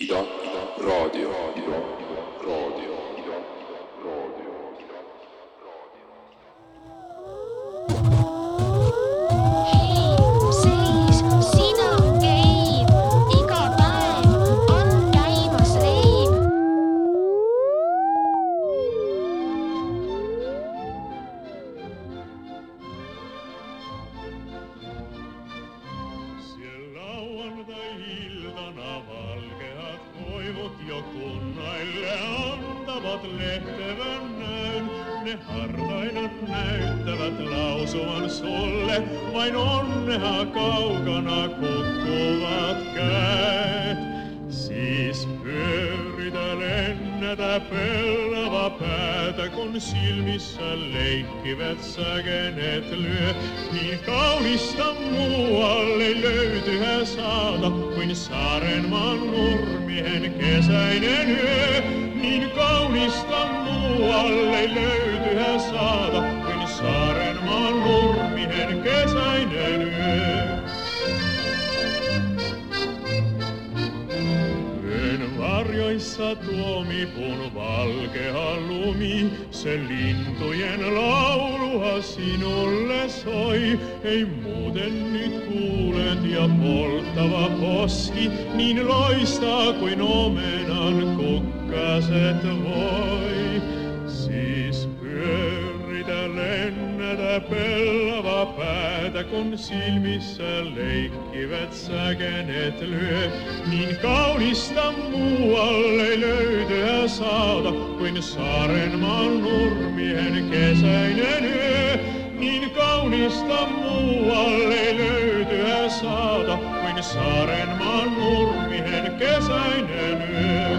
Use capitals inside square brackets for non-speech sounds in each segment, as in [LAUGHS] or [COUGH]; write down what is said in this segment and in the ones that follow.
Ida, Ida, raadio, Ida, raadio, kaunista muualle löytyä saada, kuin Saarenmaan nurmien kesäinen yö.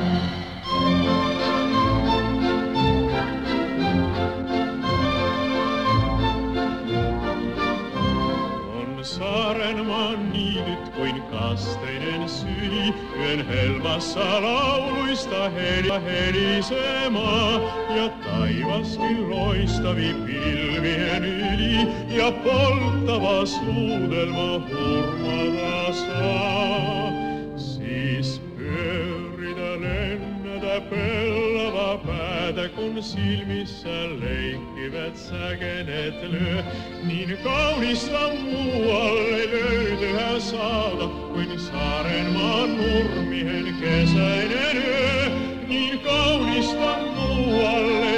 Saarenmaan niityt kuin kasteinen syli, yön helmassa lauluista heli- helisemaa. Ja taivaskin loistavi pilvien yli, ja polttava suudelma hurmata saa. Siis pyöritä lennätä pellava päätä, kun silmissä leikkivät säkenet lyö. Niin kaunista muualle löytyä saada, kuin Saarenmaan nurmien kesäinen yö. Niin kaunista muualle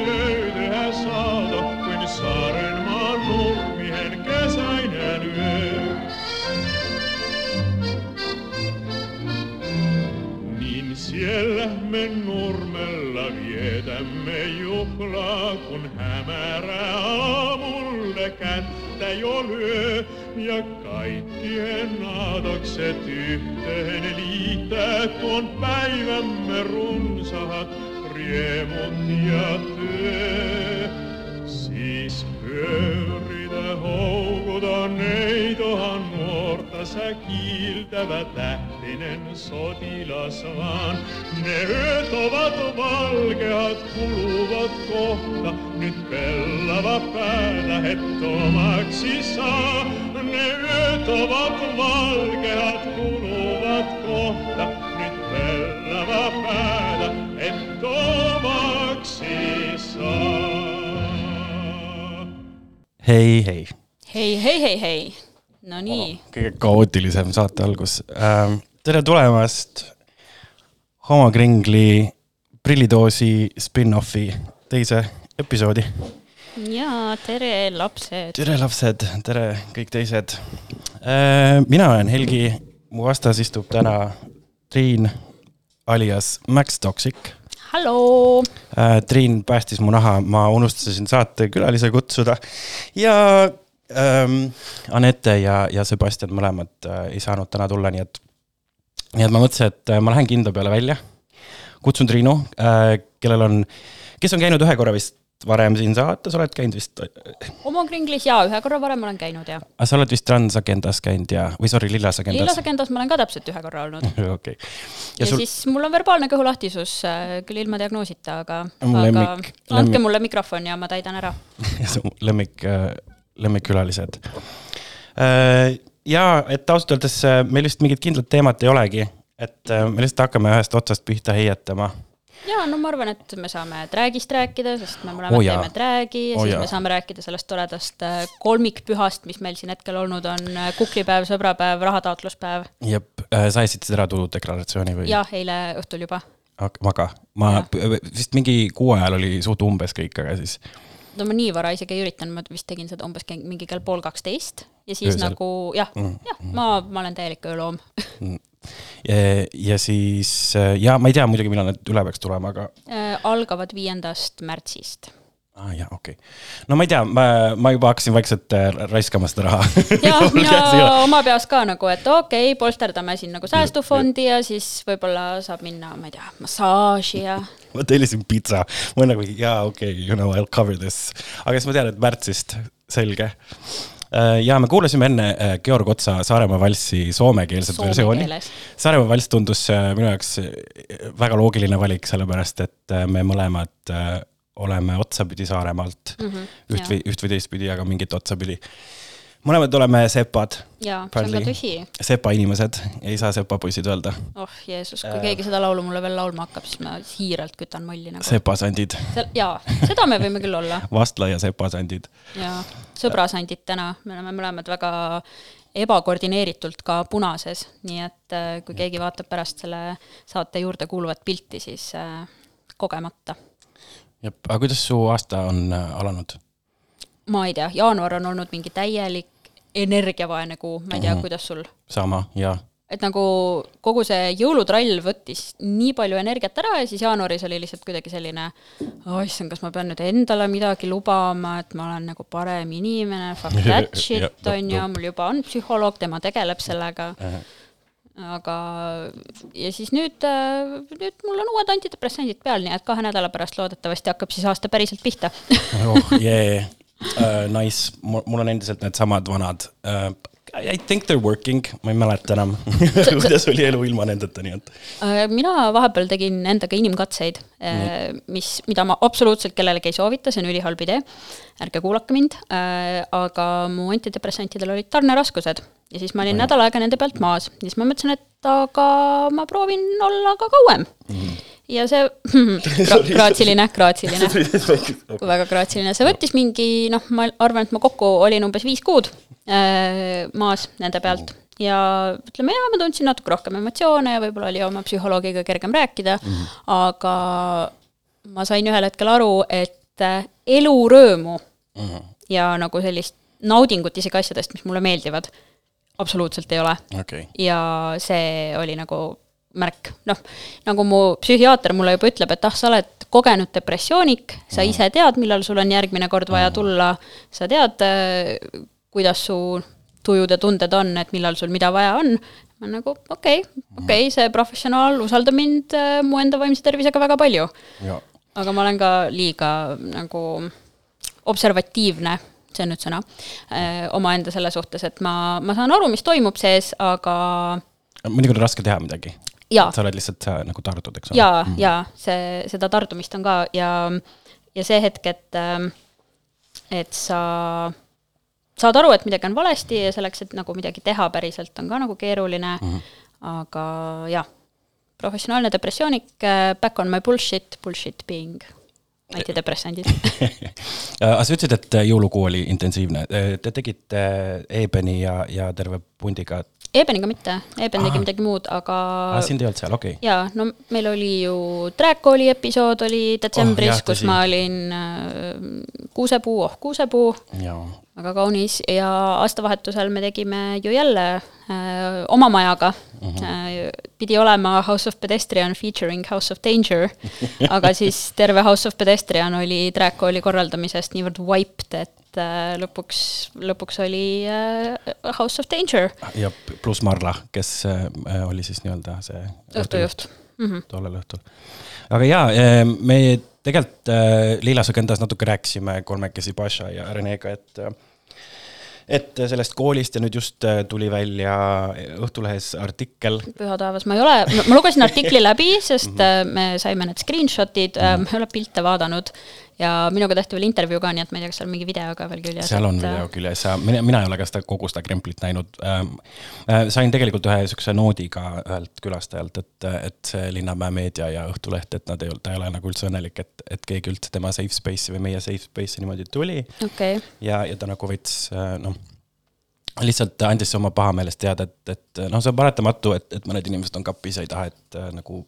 löytyä saada, kuin Saarenmaan nurmien kesäinen yö. Niin siellä me nurmella vietämme juhlaa, kun hämärä aamulle kättä jo lyö. Ja kaikkien naatokset yhteen liittää tuon päivämme runsahat Siis sotilas vaan. Ne yöt ovat valkeat, kuluvat kohta, nyt pellava päätä hettomaksi saa. Ne yöt ovat valkeat, kuluvat kohta, nyt pellava päätä. hei, hei. hei, hei, hei, hei. no nii, kõige kaootilisem saate algus ähm,. tere tulemast Homo Kringli prillidoosi spin-offi teise episoodi. ja tere, lapsed. tere, lapsed, tere kõik teised äh,. mina olen Helgi, mu vastas istub täna Triin alias Max Toxic halloo. äh,. Triin päästis mu naha, ma unustasin saatekülalise kutsuda ja ähm, Anette ja, ja Sebastian mõlemad äh, ei saanud täna tulla, nii et, nii et ma mõtlesin, et äh, ma lähen kindla peale välja. kutsun Triinu äh,, kellel on, kes on käinud ühe korra vist varem siin saates, oled käinud vist, homokringlis jaa, ühe korra varem olen käinud ja. sa oled vist Transagendas käinud ja, või sorry, Lillas Lillas Agendas. agendas ma olen ka täpselt ühe korra olnud. [LAUGHS] okei. ja, ja sul... siis mul on verbaalne kõhulahtisus, küll ilma diagnoosita, aga, aga lemmik- andke lemmik- mulle mikrofon ja ma täidan ära. [LAUGHS] lemmik, lemmikkülalised. ja et ausalt öeldes äh, meil vist mingit kindlat teemat ei olegi, et äh, me lihtsalt hakkame ühest otsast pihta heietama. Ja no ma arvan, et me saame dragist rääkida, sest me mõlemad oh, jaa. teeme dragi ja Oo siis jaa. me saame rääkida sellest toredast äh, kolmikpühast, mis meil siin hetkel olnud on, kuklipäev, sõbrapäev, rahataotluspäev. jep, sa esitasid ära tuludeklaratsiooni või? jah, eile õhtul juba. aga ma vist mingi kuu ajal oli suht umbes kõik, aga siis no ma nii vara isegi ei üritanud, ma vist tegin seda umbes mingi kell pool kaksteist ja siis Öösel? nagu jah mm., jah, ma, ma olen täielik ööloom. Ja, ja siis ja ma ei tea muidugi, millal need üle peaks tulema, aga Äh, algavad viiendast märtsist. ah, jah, okei okay.. no ma ei tea, ma, ma juba hakkasin vaikselt äh, raiskama seda raha. ja mina oma peas ka nagu, et okei okay,, polsterdame siin nagu säästufondi ja siis võib-olla saab minna, ma ei tea, massaaži ja [LAUGHS] ma tellisin pitsa, ma olen nagu jaa, okei okay,, you know I will cover this, aga siis ma tean, et märtsist, selge. Ja me kuulasime enne äh, Georg Otsa Saaremaa valssi soomekeelset Soome versiooni. Saaremaa valss tundus äh, minu jaoks äh, väga loogiline valik, sellepärast et äh, me mõlemad äh, oleme otsapidi Saaremaalt mm. -hmm, üht või, üht või teistpidi, aga mingit otsapidi. Mõlemad oleme sepad, ja see on ka tõsi. sepa inimesed, ei saa sepapoisid öelda, oh Jeesus, kui keegi seda laulu mulle veel laulma hakkab, siis ma siiralt kütan molli nagu. sepasandid, jaa, seda me võime küll olla. [LAUGHS] Vastla ja sepasandid ja sõbrasandid täna, me oleme mõlemad väga ebakoordineeritult ka punases, nii et äh, kui keegi vaatab pärast selle saate juurde kuuluvat pilti, siis äh, kogemata. jep, aga kuidas su aasta on äh, alanud? ma ei tea, jaanuar on olnud mingi täielik energiavaene kuu, ma ei tea, kuidas sul sama ja et nagu kogu see jõulutrall võttis nii palju energiat ära ja siis jaanuaris oli lihtsalt kuidagi selline oh issand, kas ma pean nüüd endale midagi lubama, et ma olen nagu parem inimene, fuck [LAUGHS] that shit, nope, on ju, mul juba on psühholoog, tema tegeleb sellega. aga, ja siis nüüd, nüüd mul on uued antidepressandid peal, nii et kahe nädala pärast loodetavasti hakkab siis aasta päriselt pihta. oh yeah [LAUGHS] uh,, nice, mul on endiselt needsamad vanad. Uh,. I think they are working, ma ei mäleta enam, [LAUGHS] kuidas oli elu ilma nendeta, nii et. Äh, mina vahepeal tegin endaga inimkatseid, mis, mida ma absoluutselt kellelegi ei soovita, see on ülihalb idee. ärge kuulake mind, aga mu antidepressantidel olid tarneraskused ja siis ma olin nädal aega nende pealt maas. Ja siis ma mõtlesin, et aga ma proovin olla ka kauem. Ja see [LAUGHS] gra,, graatsiline, graatsiline, [LAUGHS] väga graatsiline, see võttis mingi noh, ma arvan, et ma kokku olin umbes viis kuud äh, maas nende pealt. Ja ütleme jaa, ma tundsin natuke rohkem emotsioone ja võib-olla oli oma psühholoogiga kergem rääkida. Mm, -hmm. aga ma sain ühel hetkel aru, et äh, elurõõmu mm -hmm. ja nagu sellist naudingut isegi asjadest, mis mulle meeldivad, absoluutselt ei ole. okei, ja see oli nagu märk, noh, nagu mu psühhiaater mulle juba ütleb, et ah, sa oled kogenud depressioonik, sa ise tead, millal sul on järgmine kord vaja tulla, sa tead, kuidas su tujud ja tunded on, et millal sul mida vaja on. ma nagu okei okay,, okei okay,, see professionaal usaldab mind äh, mu enda vaimse tervisega väga palju. aga ma olen ka liiga nagu observatiivne, see on nüüd sõna, omaenda selle suhtes, et ma, ma saan aru, mis toimub sees, aga mõnikord on raske teha midagi. jaa, sa oled lihtsalt äh, nagu tardud, eks ole. ja, ja see, seda tardumist on ka ja, ja see hetk, et, et sa saad aru, et midagi on valesti ja selleks, et nagu midagi teha päriselt, on ka nagu keeruline mm, -hmm. aga jah, professionaalne depressioonik, back on my bullshit, bullshit being antidepressandid. [LAUGHS] aga sa ütlesid, et äh, jõulukuu oli intensiivne, te tegite Ebeni ja, ja terve pundiga, Ebeniga mitte, Eben tegi midagi muud, aga sind ei olnud seal, okei okay.. jaa, no meil oli ju Dragcooli episood oli detsembris Oh, jah, oh,, kus ma olin äh, kuusepuu, oh kuusepuu, väga kaunis ja aastavahetusel me tegime ju jälle äh, oma majaga. Mhm. -huh. Äh, pidi olema House of Pedestrian featuring House of Danger, [LAUGHS] aga siis terve House of Pedestrian oli Dragcooli korraldamisest niivõrd wiped, et äh, lõpuks, lõpuks oli äh, House of Danger. Ja pluss Marla, kes äh, oli siis nii-öelda see õhtujuht. Mm. -hmm. tollel õhtul. aga jaa, me tegelikult Liilas agendas natuke rääkisime kolmekesi Paša ja Renega, et et sellest koolist ja nüüd just tuli välja Õhtulehes artikkel, püha taevas, ma ei ole, ma lugesin [LAUGHS] artikli läbi, sest äh, me saime need screenshot'id, ma ei ole pilte vaadanud ja minuga tehti veel intervjuu ka, nii et ma ei tea, kas seal mingi video ka veel küljes. seal on video küljes ja mina, mina ei ole ka seda kogu seda kremplit näinud ähm,. Äh, sain tegelikult ühe niisuguse noodi ka ühelt külastajalt, et, et see Linnamäe Meedia ja Õhtuleht, et nad ei olnud, ta ei ole nagu üldse õnnelik, et, et keegi üldse tema safe space'i või meie safe space'i niimoodi tuli okay., ja, ja ta nagu veits äh, noh, lihtsalt andis oma pahameelest teada, et, et noh, see on paratamatu, et, et mõned inimesed on kapis ja ei taha, et äh, nagu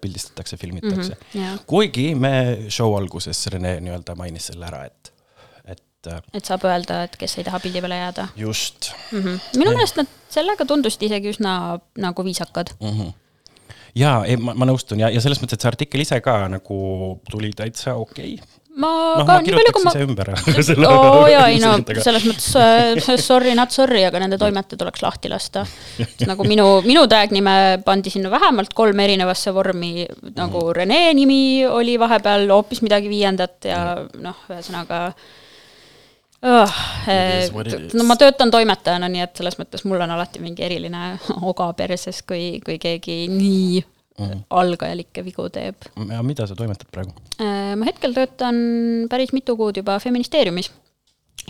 pildistatakse, filmitakse mm. -hmm, jaa. kuigi me show alguses Rene nii-öelda mainis selle ära, et, et äh, et saab öelda, et kes ei taha pildi peale jääda just mm. -hmm. minu meelest nad sellega tundusid isegi üsna nagu viisakad. mm. -hmm. ja ei, ma, ma nõustun ja, ja selles mõttes, et see artikkel ise ka nagu tuli täitsa okei okay.. Ma noh, ka ma nii palju, kui ma ümber oo jaa, ei no selles mõttes äh, sorry not sorry, aga nende toimetajad tuleks lahti lasta. nagu minu, minu tag nime pandi sinna vähemalt kolm erinevasse vormi, nagu Mhm. Rene nimi oli vahepeal hoopis midagi viiendat ja noh, ühesõnaga oh,. No ma töötan toimetajana, nii et selles mõttes mul on alati mingi eriline [LAUGHS] oga perses, kui, kui keegi nii Mhm. algajalikke vigu teeb ja mida sa toimetad praegu? Äh, ma hetkel töötan päris mitu kuud juba Feministeeriumis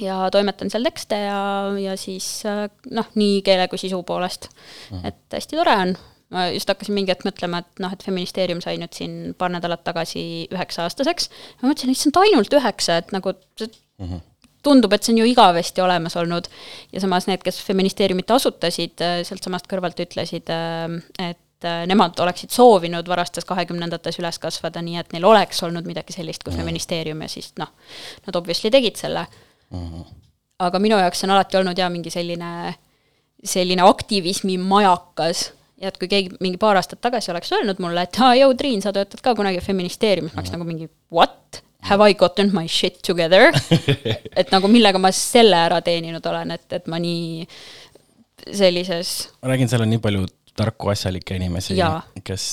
ja toimetan seal tekste ja, ja siis äh, noh, nii keele kui sisu poolest mm.. et hästi tore on. ma just hakkasin mingi hetk mõtlema, et noh, et Feministeerium sai nüüd siin paar nädalat tagasi üheksa-aastaseks. ma mõtlesin, issand, ainult üheksa, et nagu see mm -hmm. tundub, et see on ju igavesti olemas olnud. ja samas need, kes Feministeeriumit asutasid, sealtsamast kõrvalt ütlesid, et äh, nemad oleksid soovinud varastes kahekümnendates üles kasvada, nii et neil oleks olnud midagi sellist kui Feministeerium ja siis noh, nad obviously tegid selle. aga minu jaoks on alati olnud jaa mingi selline, selline aktivismi majakas ja et kui keegi mingi paar aastat tagasi oleks öelnud mulle, et aa, jõu, Triin, sa töötad ka kunagi Feministeeriumis, ma oleks nagu mingi what? Have I gotten my shit together? [LAUGHS] et nagu millega ma selle ära teeninud olen, et, et ma nii sellises ma räägin, seal on nii palju tarku asjalikke inimesi kes,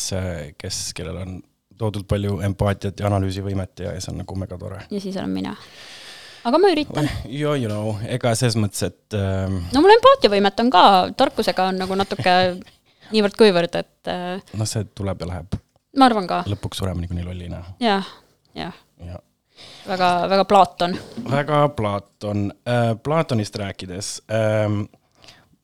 kes, kellel on toodud palju empaatiat ja analüüsivõimet ja, ja see on nagu megatore. ja siis olen mina. aga ma üritan. ja, you know, ega selles mõttes, et ähm, no mul empaatiavõimet on ka, tarkusega on nagu natuke [LAUGHS] niivõrd-kuivõrd, et äh, noh, see tuleb ja läheb, ma arvan ka, lõpuks sureme niikuinii lollina jah, jah, ja väga, väga Platon. väga Platon äh,, Platonist rääkides ähm,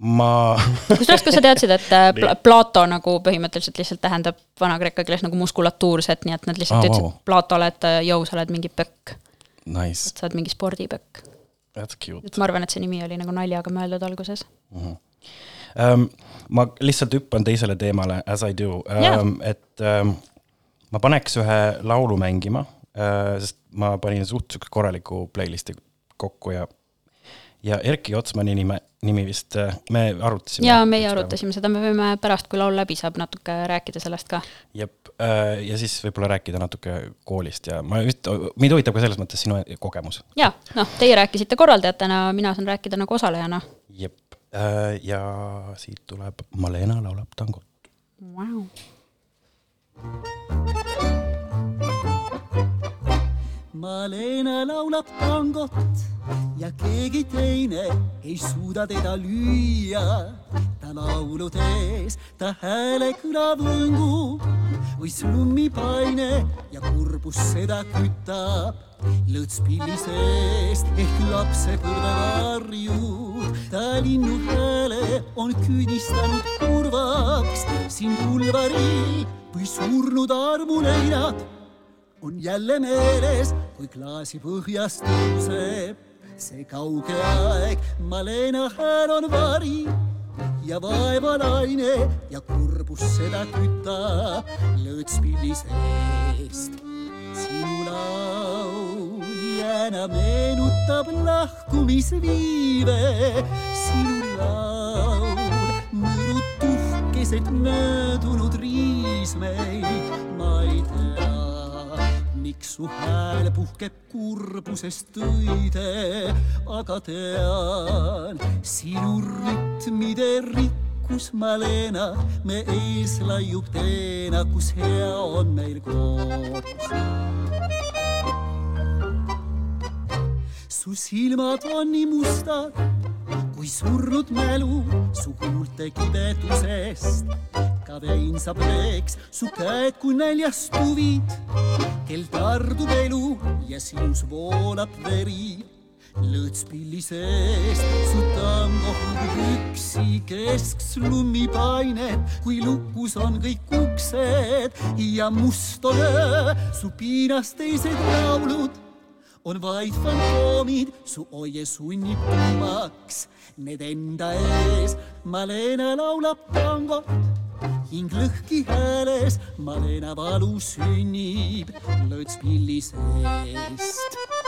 ma [LAUGHS] kusjuures, kas sa teadsid, et äh, Pla- Plato nagu põhimõtteliselt lihtsalt tähendab vana-kreeka keeles nagu muskulatuurset, nii et nad lihtsalt Aa, oh, ütlesid wow. Platole, et äh, jõu, sa oled mingi pökk, Nice, sa oled mingi spordipökk. et ma arvan, et see nimi oli nagu naljaga mõeldud alguses. ähm,. ma lihtsalt hüppan teisele teemale, as I do ähm,, et ähm, ma paneks ühe laulu mängima äh,, sest ma panin suht siukse korraliku playlist'i kokku ja ja Erki Otsmani nime, nimi vist äh, me arutasime. ja meie. arutasime seda, me võime pärast, kui laul läbi saab, natuke rääkida sellest ka. jep, ja siis võib-olla rääkida natuke koolist ja ma just, mind huvitab ka selles mõttes sinu kogemus. ja noh, teie rääkisite korraldajatena, mina saan rääkida nagu osalejana jep, ja siit tuleb Malena laulab tangot. wow.. Malena laulab tangot ja keegi teine ei suuda teda lüüa. ta laulu tees, ta hääle kõla võngub või slummipaine ja kurbus seda kütab. lõõtspilli seest ehk lapse kõrva varjud, ta linnu hääle on küünistanud kurvaks siin pulvaril või surnud armuleinad on jälle meeles, kui klaasi põhjast tõuseb see kauge aeg, Malena hääl on vari ja vaevalaine ja kurbus seda kütab lõõtspilli seest. sinu laul jääna meenutab lahkumisviive, sinu laul mõõrub keset möödunud riismeid, ma ei tea, miks su hääl puhkeb kurbusest õide, aga tean, sinu rütmide rikkus, Malena, me ees laiub teena, kus hea on meil koos. su silmad on nii mustad kui surnud mälu su huulte kibetusest. Ka vein saab veeks su käed kui näljas tuvid, kel tardub elu ja sinus voolab veri lõõtspilli seest su tango hõlgub üksi keskslummi painet, kui lukus on kõik uksed ja must on öö, su piinas teised laulud on vaid fantoomid, su oie sunnib tummaks. Need enda ees, Malena laulab tangot, hing lõhki hääles, Malena valu sünnib lõõtspilli seest.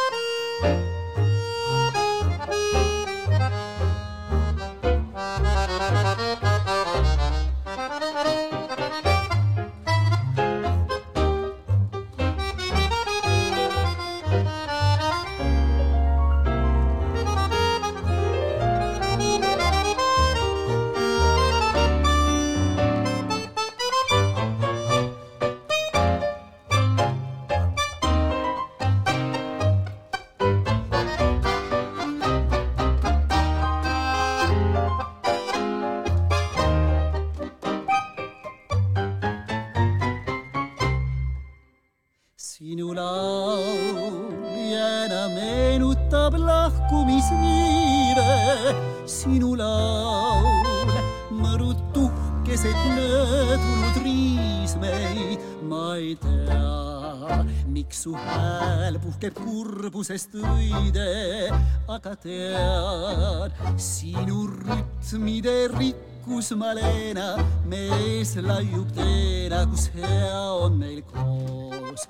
Kurbusest õide, aga tean, sinu rütmide rikkus, Malena, mees laiub teena, kus hea on meil koos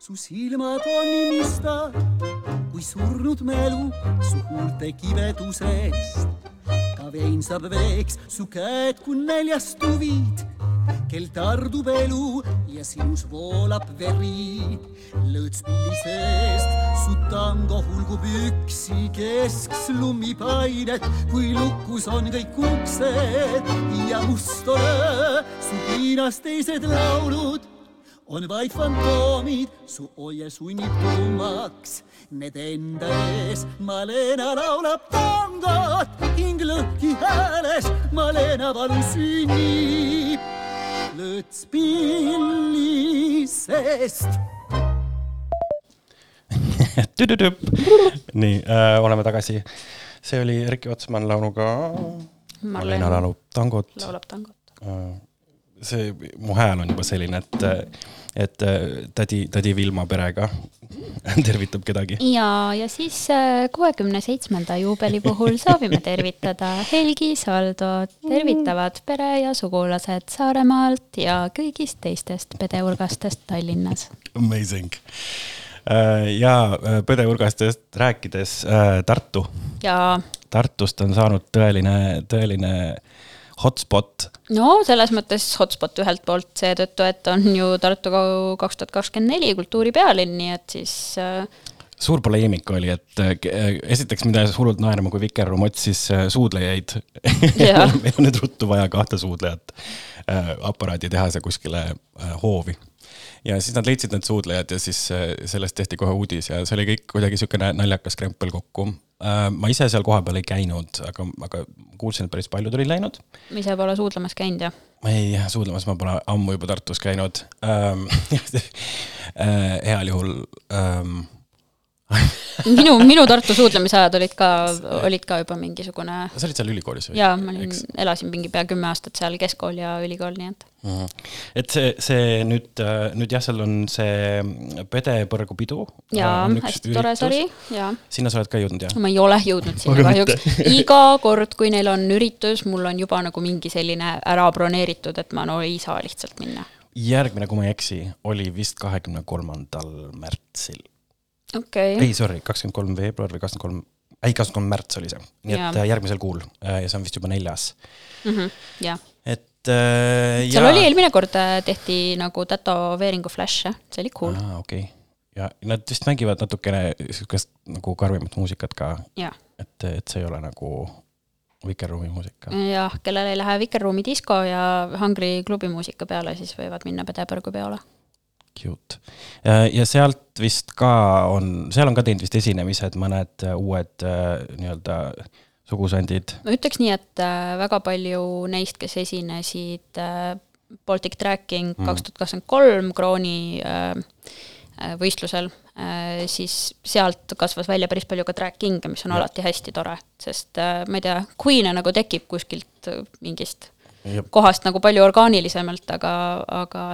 su silmad on nii mustad kui surnud mälu su huulte kivedusest. ka vein saab veeks su käed, kui näljastuvid, kel tardub elu ja sinus voolab veri. lõõtspilli seest su tango hulgub üksi keskslummi painet, kui lukus on kõik uksed ja must on öö, su piinas teised laulud on vaid fantoomid, su oie sunnib tummaks. Need enda ees, Malena laulab tangot, hing lõhki hääles, Malena valu sünnib. Lõõtspilli seest [LAUGHS] tüdüdüp. nii äh,, oleme tagasi. see oli Erki Otsman lauluga Marlena laulab tangot. laulab tangot. see, mu hääl on juba selline, et, et tädi, tädi Vilma perega [LAUGHS] tervitab kedagi. ja, ja siis kuuekümne seitsmenda juubeli puhul soovime tervitada Helgi Saldot, tervitavad pere ja sugulased Saaremaalt ja kõigist teistest pedeurgastest Tallinnas. Amazing. ja äh, põdeurgastest rääkides äh, Tartu, ja Tartust on saanud tõeline, tõeline hotspot no selles mõttes hotspot ühelt poolt seetõttu, et on ju Tartu kaks tuhat kakskümmend neli kultuuripealinn, nii et siis äh, suur poleemika oli, et äh, äh, esiteks mind ajas hullult naerma, kui Vikerruum otsis äh, suudlejaid. [LAUGHS] Meil on nüüd ruttu vaja kahte suudlejat aparaaditehase kuskile hoovi. ja siis nad leidsid need suudlejad ja siis sellest tehti kohe uudis ja see oli kõik kuidagi niisugune naljakas krempel kokku. Ma ise seal kohapeal ei käinud, aga, aga kuulsin, et päris paljud olid läinud. ma ise pole suudlemas käinud ja ma ei, suudlemas ma pole ammu juba Tartus käinud ähm. [LAUGHS] äh, heal juhul ähm, [LAUGHS] minu, minu Tartu suudlemise ajad olid ka, olid ka juba mingisugune sa olid seal ülikoolis või? ja ma olin, elasin mingi pea kümme aastat seal keskkool ja ülikool, nii et Mhm. et see, see nüüd, nüüd jah, seal on see Pedepõrgu pidu. ja hästi tore sari ja sinna sa oled ka jõudnud jah? ma ei ole jõudnud sinna kahjuks. iga kord, kui neil on üritus, mul on juba nagu mingi selline ära broneeritud, et ma no ei saa lihtsalt minna. järgmine, kui ma ei eksi, oli vist kahekümne kolmandal märtsil. Okei ei, sorry, kakskümmend kolm veebruar või kakskümmend kolm, ei, kakskümmend kolm märts oli see. nii Jaa. et äh, järgmisel kuul äh, ja see on vist juba neljas. okay.. jah, et äh, seal oli eelmine kord äh, tehti nagu tätoveeringu flash, jah, see oli cool, aa, okei okay.. ja nad vist mängivad natukene sihukest nagu karmimat muusikat ka, et, et see ei ole nagu Vikerruumi muusika. jah, kellel ei lähe Vikerruumi disko ja Hungry klubi muusika peale, siis võivad minna Pedepõrgu peole. Cute. ja sealt vist ka on, seal on ka teinud vist esinemised mõned äh, uued äh, nii-öelda sugusandid. ma ütleks nii, et äh, väga palju neist, kes esinesid äh, Baltic Tracking kaks tuhat kakskümmend kolm krooni äh, äh, võistlusel äh,, siis sealt kasvas välja päris palju ka tracking'e, mis on ja. alati hästi tore, sest äh, ma ei tea, queen'e nagu tekib kuskilt äh, mingist Jep. kohast nagu palju orgaanilisemalt, aga, aga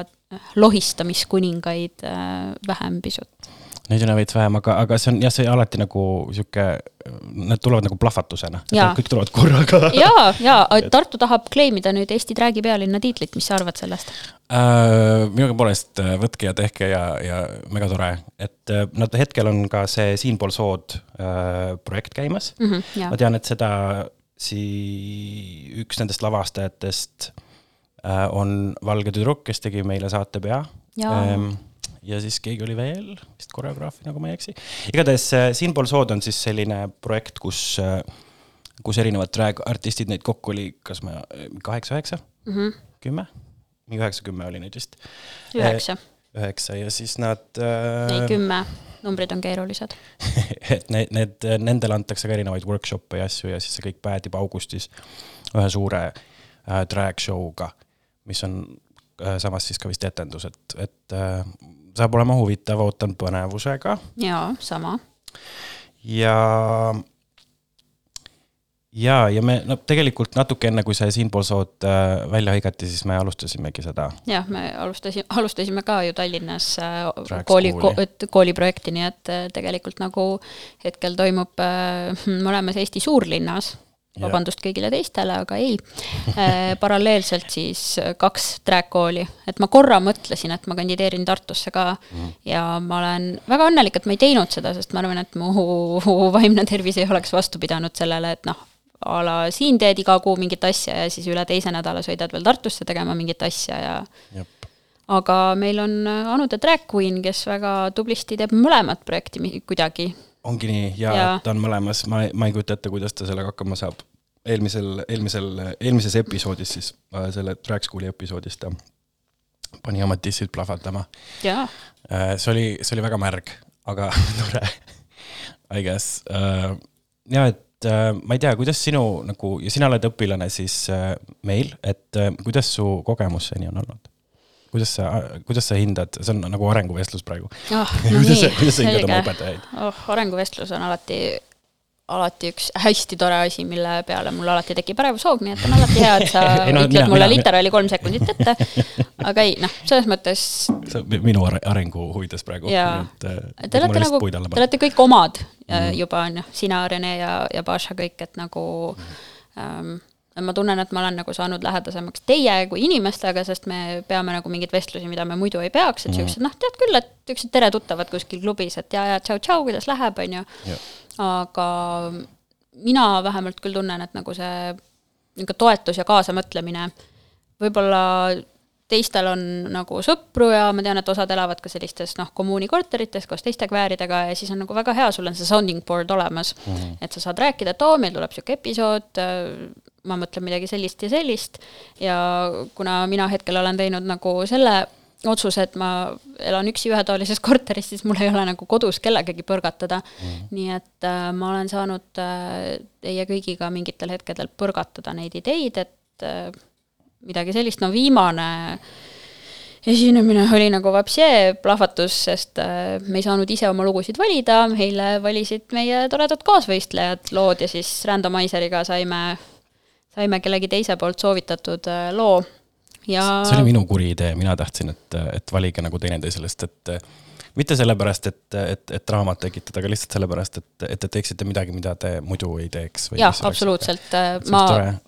lohistamiskuningaid äh, vähem pisut. Neid on veits vähem, aga, aga see on jah, see alati nagu sihuke, need tulevad nagu plahvatusena. Kõik tulevad korraga. ja, ja Tartu tahab kleimida nüüd Eesti Tracki pealinna tiitlit, mis sa arvad sellest? Äh, minuga poolest äh, võtke ja tehke ja, ja megatore, et äh, nad hetkel on ka see Siinpool sood äh, projekt käimas mm. Mhm, jaa. ma tean, et seda sii-, üks nendest lavastajatest äh, on valge tüdruk, kes tegi meile saatepea Jaa. ähm,. ja siis keegi oli veel, vist koreograafi, nagu ma ei eksi. igatahes äh, Siinpool sood on siis selline projekt, kus äh,, kus erinevad drag artistid, neid kokku oli, kas ma, kaheksa-üheksa, kümme, mingi üheksa-kümme oli neid vist. üheksa, üheksa ja siis nad ei äh,, kümme, numbrid on keerulised. [LAUGHS] et need, need, nendele antakse ka erinevaid workshop'e ja asju ja siis see kõik päädib augustis ühe suure äh, drag show'ga, mis on äh, samas siis ka vist etendus, et, et äh, saab olema huvitav, ootan põnevusega jaa, sama. ja ja, ja me no tegelikult natuke enne, kui see siinpool sood äh, välja hõigati, siis me alustasimegi seda jah, me alustasime, alustasime ka ju Tallinnas Tracks kooli kooli. ko,, kooliprojekti, nii et tegelikult nagu hetkel toimub mõlemas Eesti suurlinnas. Vabandust kõigile teistele, aga ei äh, [LAUGHS] paralleelselt siis kaks track-kooli, et ma korra mõtlesin, et ma kandideerin Tartusse ka mm. ja ma olen väga õnnelik, et ma ei teinud seda, sest ma arvan, et mu [LAUGHS] vaimne tervis ei oleks vastu pidanud sellele, et noh, a la siin teed iga kuu mingit asja ja siis üle teise nädala sõidad veel Tartusse tegema mingit asja ja Jep. aga meil on Anu the Drag Queen, kes väga tublisti teeb mõlemat projekti kuidagi. Ongi nii ja, Ja. ja. ta on mõlemas, ma, ma ei kujuta ette, kuidas ta sellega hakkama saab. eelmisel, eelmisel, eelmises episoodis siis, selle Drag School'i episoodis ta pani oma dissid plahvatama. jaa, see oli, see oli väga märg, aga [LAUGHS] tore, I guess. ja et äh, ma ei tea, kuidas sinu nagu ja sina oled õpilane siis äh, meil, et äh, kuidas su kogemus seni on olnud? Kuidas sa, kuidas sa hindad, see on nagu arenguvestlus praegu. [LAUGHS] oh, kuidas sa, kuidas sa hindad oma õpetajaid? oh, arenguvestlus on alati, alati üks hästi tore asi, mille peale mul alati tekib ärevushoog, nii et on alati hea, et sa [LAUGHS] Ei no ütled mina- mulle mina- literaali kolm sekundit ette. [LAUGHS] aga ei, noh, selles mõttes see on minu are- arengu huvides praegu. Jaa. Te olete nagu, te olete kõik omad mm. juba on ju, sina, Rene ja, ja Baša kõik, et nagu ähm, ma tunnen, et ma olen nagu saanud lähedasemaks teie kui inimestega, sest me peame nagu mingeid vestlusi, mida me muidu ei peaks, et siuksed noh, tead küll, et siuksed tere tuttavad kuskil klubis, et ja, ja tšau-tšau, kuidas läheb, on ju. aga mina vähemalt küll tunnen, et nagu see niisugune toetus ja kaasamõtlemine võib-olla teistel on nagu sõpru ja ma tean, et osad elavad ka sellistes noh, kommuunikorterites koos teiste kvääridega ja siis on nagu väga hea, sul on see sounding board olemas mm. -hmm. et sa saad rääkida, et oo, meil tuleb niisugune episood, ma mõtlen midagi sellist ja sellist ja kuna mina hetkel olen teinud nagu selle otsuse, et ma elan üksi ühetoalises korteris, siis mul ei ole nagu kodus kellegagi põrgatada mm.. nii et äh, ma olen saanud äh, teie kõigiga mingitel hetkedel põrgatada neid ideid, et äh, midagi sellist, no viimane esinemine oli nagu vapsee plahvatus, sest äh, me ei saanud ise oma lugusid valida, meile valisid meie toredad kaasvõistlejad lood ja siis randomizeriga saime, saime kellegi teise poolt soovitatud äh, loo. Ja see oli minu kuri idee, mina tahtsin, et, et valige nagu teineteisele, sest et mitte sellepärast, et, et, et draamat tekitada, aga lihtsalt sellepärast, et, et te teeksite midagi, mida te muidu ei teeks. jah, absoluutselt, ma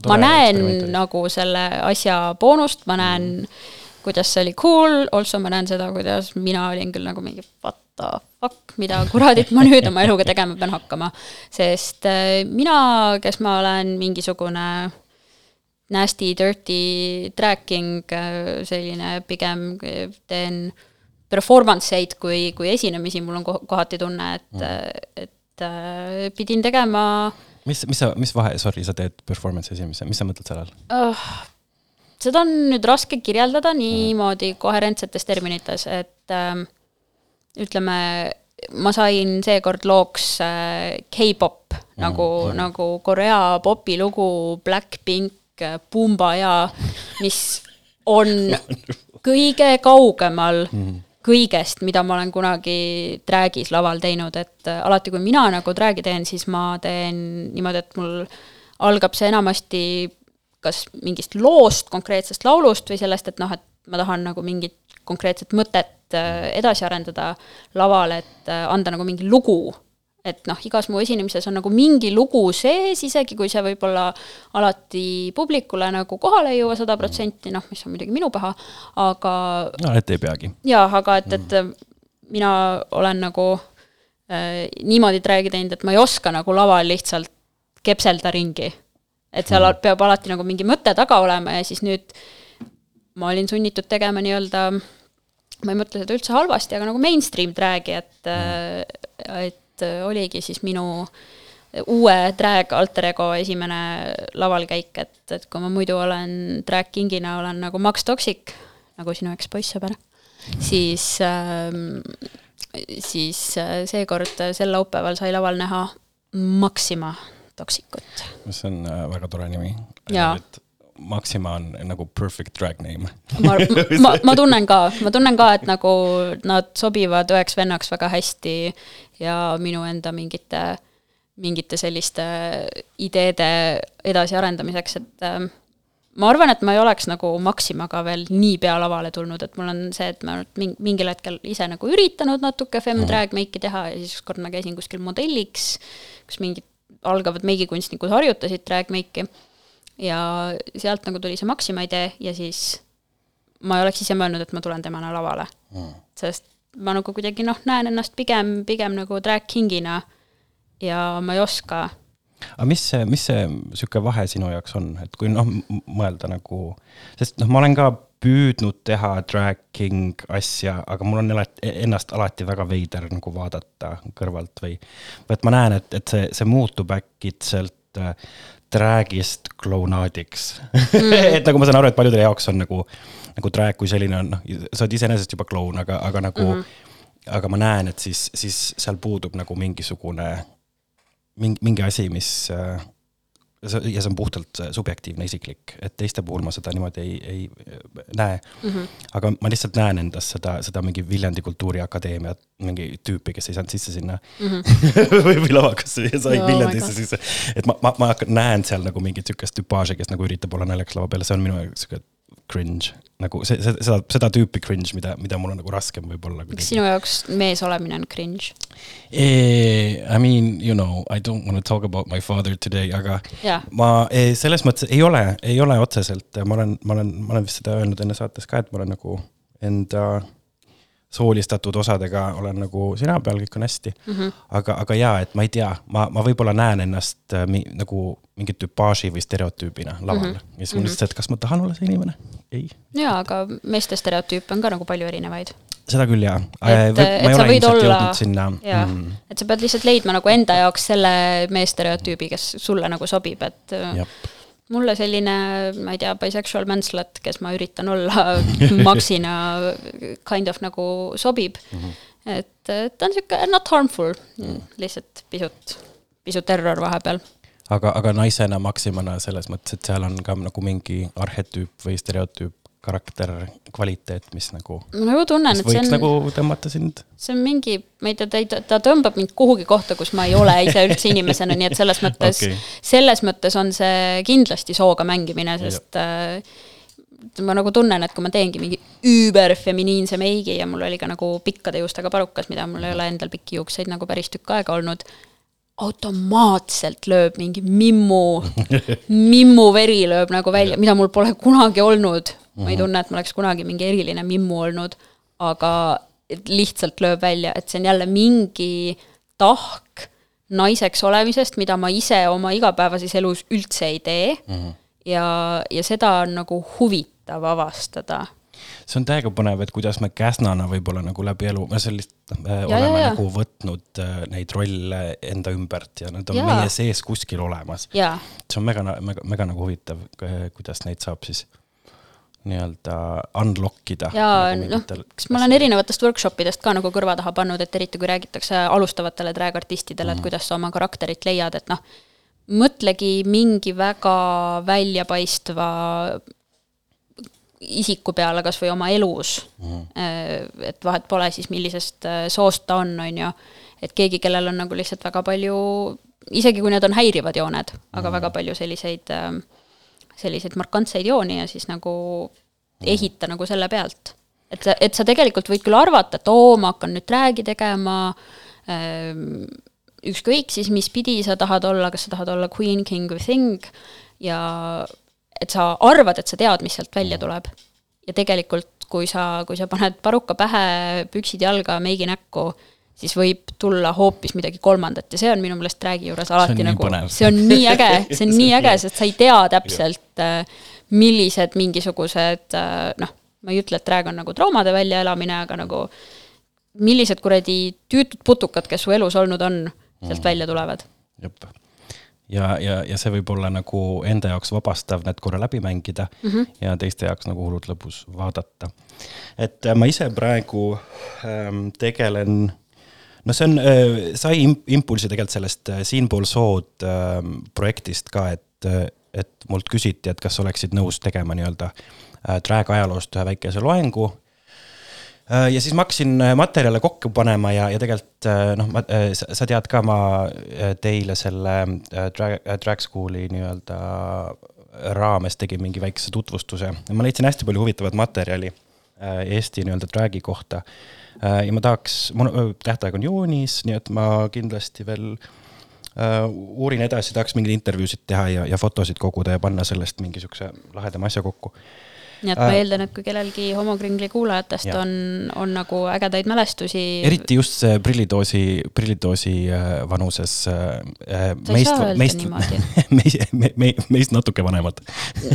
ma näen nagu selle asja boonust, ma näen mm., kuidas see oli cool, also ma näen seda, kuidas mina olin küll nagu mingi what the fuck, mida kuradit ma nüüd oma eluga tegema pean hakkama. sest äh, mina, kes ma olen mingisugune nasty, dirty tracking, selline pigem äh, teen performance eid kui, kui esinemisi, mul on ko- kohati tunne, et mm., et äh, pidin tegema mis, mis sa, mis vahe, sorry, sa teed performance esimese, mis sa mõtled selle all? oh, seda on nüüd raske kirjeldada niimoodi koherentsetes terminites, et ähm, ütleme, ma sain seekord looks äh, K-pop nagu mm, nagu Korea popilugu Blackpink, Pumba ja mis on [LAUGHS] kõige kaugemal kõigest, mida ma olen kunagi drag'is laval teinud, et äh, alati, kui mina nagu drag'i teen, siis ma teen niimoodi, et mul algab see enamasti kas mingist loost, konkreetsest laulust või sellest, et noh, et ma tahan nagu mingit konkreetset mõtet äh, edasi arendada laval, et äh, anda nagu mingi lugu. Et noh, igas mu esinemises on nagu mingi lugu sees, isegi kui see võib-olla alati publikule nagu kohale ei jõua sada protsenti, noh, mis on muidugi minu paha, aga no et ei peagi. jaa, aga et, et mina olen nagu äh, niimoodi drag'i teinud, et ma ei oska nagu laval lihtsalt kepselda ringi. et seal al- peab alati nagu mingi mõte taga olema ja siis nüüd ma olin sunnitud tegema nii-öelda, ma ei mõtle seda üldse halvasti, aga nagu mainstream drag'i, et äh, et oligi siis minu uue drag alter ego esimene lavalkäik, et, et kui ma muidu olen drag kingina, olen nagu Max Toxic, nagu sinu ekspoisssõber, siis ähm, siis äh, seekord äh, sel laupäeval sai laval näha Maxima Toxicut. see on äh, väga tore nimi. Jaa. Maxima on nagu perfect drag name. ma, [LAUGHS] ma, ma tunnen ka, ma tunnen ka, et nagu nad sobivad üheks vennaks väga hästi ja minu enda mingite, mingite selliste ideede edasiarendamiseks, et ähm, ma arvan, et ma ei oleks nagu Maximaga veel niipea lavale tulnud, et mul on see, et ma olen ming- mingil hetkel ise nagu üritanud natuke fem-drag meiki teha ja siis ükskord ma käisin kuskil modelliks, kus mingid algavad meigikunstnikud harjutasid drag meiki ja sealt nagu tuli see Maxima idee ja siis ma ei oleks ise mõelnud, et ma tulen temana lavale mm.. sest ma nagu kuidagi noh, näen ennast pigem, pigem nagu drag kingina ja ma ei oska. Aga mis see, mis see sihuke vahe sinu jaoks on, et kui noh, mõelda nagu, sest noh, ma olen ka püüdnud teha drag king asja, aga mul on alati, ennast alati väga veider nagu vaadata kõrvalt või, või et ma näen, et, et see, see muutub äkitselt drag'ist klounaadiks mm. [LAUGHS] et nagu ma saan aru, et paljudele jaoks on nagu, nagu drag kui selline on, noh, sa oled iseenesest juba kloun, aga, aga nagu mm, -hmm. aga ma näen, et siis, siis seal puudub nagu mingisugune mingi, mingi asi, mis äh, ja see on puhtalt äh, subjektiivne, isiklik, et teiste puhul ma seda niimoodi ei, ei äh, näe mm. -hmm. aga ma lihtsalt näen endas seda, seda mingi Viljandi Kultuuriakadeemia mingi tüüpi, kes ei saanud sisse sinna mm. -hmm. või, lavakasse ja sai my Viljandisse sisse. et ma, ma, ma näen seal nagu mingit sihukest tüpaaži, kes nagu üritab olla naljakas lava peal, see on minu jaoks sihuke cringe. nagu see, see, seda, seda tüüpi cringe, mida, mida mul on nagu raskem võib-olla. kas sinu jaoks mees olemine on cringe? Eh, I mean, you know, I don't want to talk about my father today, aga Jaa. ma eh, selles mõttes ei ole, ei ole otseselt, ma olen, ma olen, ma olen vist seda öelnud enne saates ka, et ma olen nagu enda soolistatud osadega olen nagu sina peal, kõik on hästi mm. -hmm. aga, aga jaa, et ma ei tea, ma, ma võib-olla näen ennast äh, mi, nagu mingi tüpaaži või stereotüübina laval mm. -hmm. ja siis mul lihtsalt, et kas ma tahan olla see inimene? ei, jaa, aga meeste stereotüüpe on ka nagu palju erinevaid. seda küll jaa. et, et sa võid olla, sinna jaa mm,, et sa pead lihtsalt leidma nagu enda jaoks selle meestereotüübi, kes sulle nagu sobib, et äh, mulle selline, ma ei tea, bisexual manslet, kes ma üritan olla [LAUGHS] Maxina kind of nagu sobib mm. -hmm. et ta on sihuke not harmful mm., lihtsalt pisut, pisut terror vahepeal. aga, aga naisena Maximana selles mõttes, et seal on ka nagu mingi arhetüüp või stereotüüp, karakter, kvaliteet, mis nagu, ma nagu tunnen, et see on nagu tõmmata sind. see on mingi, ma ei tea, ta ei, ta tõmbab mind kuhugi kohta, kus ma ei ole ise üldse inimesena, nii et selles [LAUGHS] mõttes okay., selles mõttes on see kindlasti sooga mängimine, sest äh, ma nagu tunnen, et kui ma teengi mingi üüberfeminiinse meigi ja mul oli ka nagu pikkade juustega parukas, mida mul ei ole endal pikki juukseid nagu päris tükk aega olnud, automaatselt lööb mingi mimmu, [LAUGHS] mimmu veri lööb nagu välja, mida mul pole kunagi olnud. Ma ei tunne, et ma oleks kunagi mingi eriline mimmu olnud, aga lihtsalt lööb välja, et see on jälle mingi tahk naiseks olemisest, mida ma ise oma igapäevases elus üldse ei tee mm. -hmm. ja, ja seda on nagu huvitav avastada see on täiega põnev, et kuidas me Käsnana võib-olla nagu läbi elu, me sellist äh, Ja, oleme ja, ja. nagu võtnud äh, neid rolle enda ümbert ja need on Jaa. meie sees kuskil olemas. ja see on mega, mega, mega nagu huvitav, kuidas neid saab siis nii-öelda unlock ida. ja nagu noh, kas ma olen erinevatest workshop idest ka nagu kõrva taha pannud, et eriti kui räägitakse alustavatele drag-artistidele, et kuidas sa oma karakterit leiad, et noh, mõtlegi mingi väga väljapaistva isiku peale kas või oma elus mm.. et vahet pole siis, millisest äh, soost ta on, on ju. et keegi, kellel on nagu lihtsalt väga palju, isegi kui need on häirivad jooned, aga väga palju selliseid, selliseid markantseid jooni ja siis nagu ehita nagu selle pealt. et sa, et sa tegelikult võid küll arvata, et oo, ma hakkan nüüd drag'i tegema ähm, ükskõik siis, mis pidi sa tahad olla, kas sa tahad olla queen, king või thing ja et sa arvad, et sa tead, mis sealt välja tuleb. ja tegelikult, kui sa, kui sa paned paruka pähe, püksid jalga, meigi näkku, siis võib tulla hoopis midagi kolmandat ja see on minu meelest drag'i juures alati nii nagu see on nii äge, [LAUGHS] see on nii äge, sest sa ei tea täpselt, millised mingisugused noh, ma ei ütle, et drag on nagu traumade väljaelamine, aga nagu millised kuradi tüütud putukad, kes su elus olnud on, sealt välja tulevad. jep. ja, ja, ja see võib olla nagu enda jaoks vabastav need korra läbi mängida mm -hmm. ja teiste jaoks nagu hullult lõbus vaadata. et äh, ma ise praegu ähm, tegelen, no see on äh,, sai im- impulsi tegelikult sellest äh, Siinpool sood ähm, projektist ka, et, et mult küsiti, et kas oleksid nõus tegema nii-öelda äh, drag ajaloost ühe väikese loengu Äh, ja siis ma hakkasin äh, materjale kokku panema ja, ja tegelikult äh, noh, ma, sa tead ka, ma äh, teile selle äh, drag, drag school'i nii-öelda raames tegin mingi väikese tutvustuse. ma leidsin hästi palju huvitavat materjali äh, Eesti nii-öelda drag'i kohta. Ja ma tahaks, mul öö, tähtaeg on juunis, nii et ma kindlasti veel äh, uurin edasi, tahaks mingeid intervjuusid teha ja, ja fotosid koguda ja panna sellest mingi siukse lahedama asja kokku nii et ma Äh, eeldan, et kui kellelgi homokringli kuulajatest Jaa. on, on nagu ägedaid mälestusi. eriti just see prillidoosi, prillidoosi äh, vanuses äh, meist meist, [LAUGHS] me, me, meist natuke vanemad,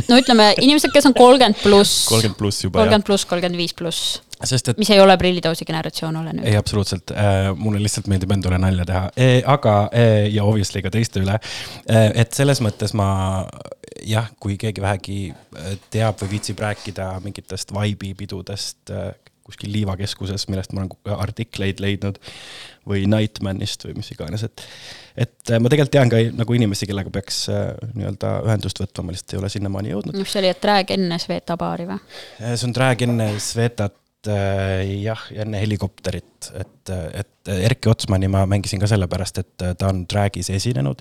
no ütleme, inimesed, kes on kolmkümmend pluss, [LAUGHS] kolmkümmend pluss juba jah, kolmkümmend pluss, kolmkümmend viis pluss, sest et mis ei ole prillidoosi generatsioon, ole nüüd. ei, absoluutselt äh,, mulle lihtsalt meeldib endale nalja teha e,, aga e, ja obviously ka teiste üle e,. et selles mõttes ma jah, kui keegi vähegi äh, teab või viitsib rääkida mingitest Vibe'i pidudest äh, kuskil liivakeskuses, millest ma olen ku- artikleid leidnud või Nightmanist või mis iganes, et et ma tegelikult tean ka nagu inimesi, kellega peaks nii-öelda ühendust võtma, ma lihtsalt ei ole sinnamaani jõudnud. mis see oli, et drag enne Sveta baari või? See on Drag enne Svetat jah, ja enne helikopterit, et, et Erki Otsmani ma mängisin ka sellepärast, et ta on Dragis esinenud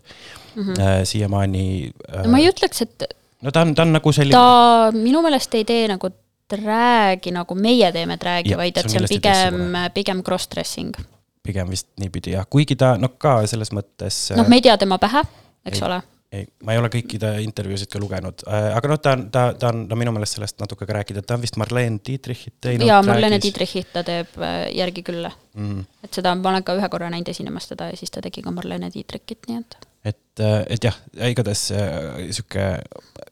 mm -hmm. siiamaani äh, no ma ei ütleks, et no ta on, ta on nagu selline ta minu meelest ei tee nagu drag'i nagu meie teeme Jah, vaid see et on see on pigem pigem cross-dressing. pigem vist niipidi jah, kuigi ta noh, ka selles mõttes noh, me ei tea tema pähe, eks Ei. ole. ei, ma ei ole kõiki ta intervjuusid ka lugenud, aga noh, ta on, ta, ta on no minu meelest sellest natuke ka rääkida, ta on vist Marlene Dietrichit teinud. jaa, Marlene. Dietrichit ta teeb äh, järgi küll. Mm. et seda ma olen ka ühe korra näinud esinemas teda ja siis ta tegi ka Marlene Dietrichit, nii et. et, et jah, igatahes äh, sihuke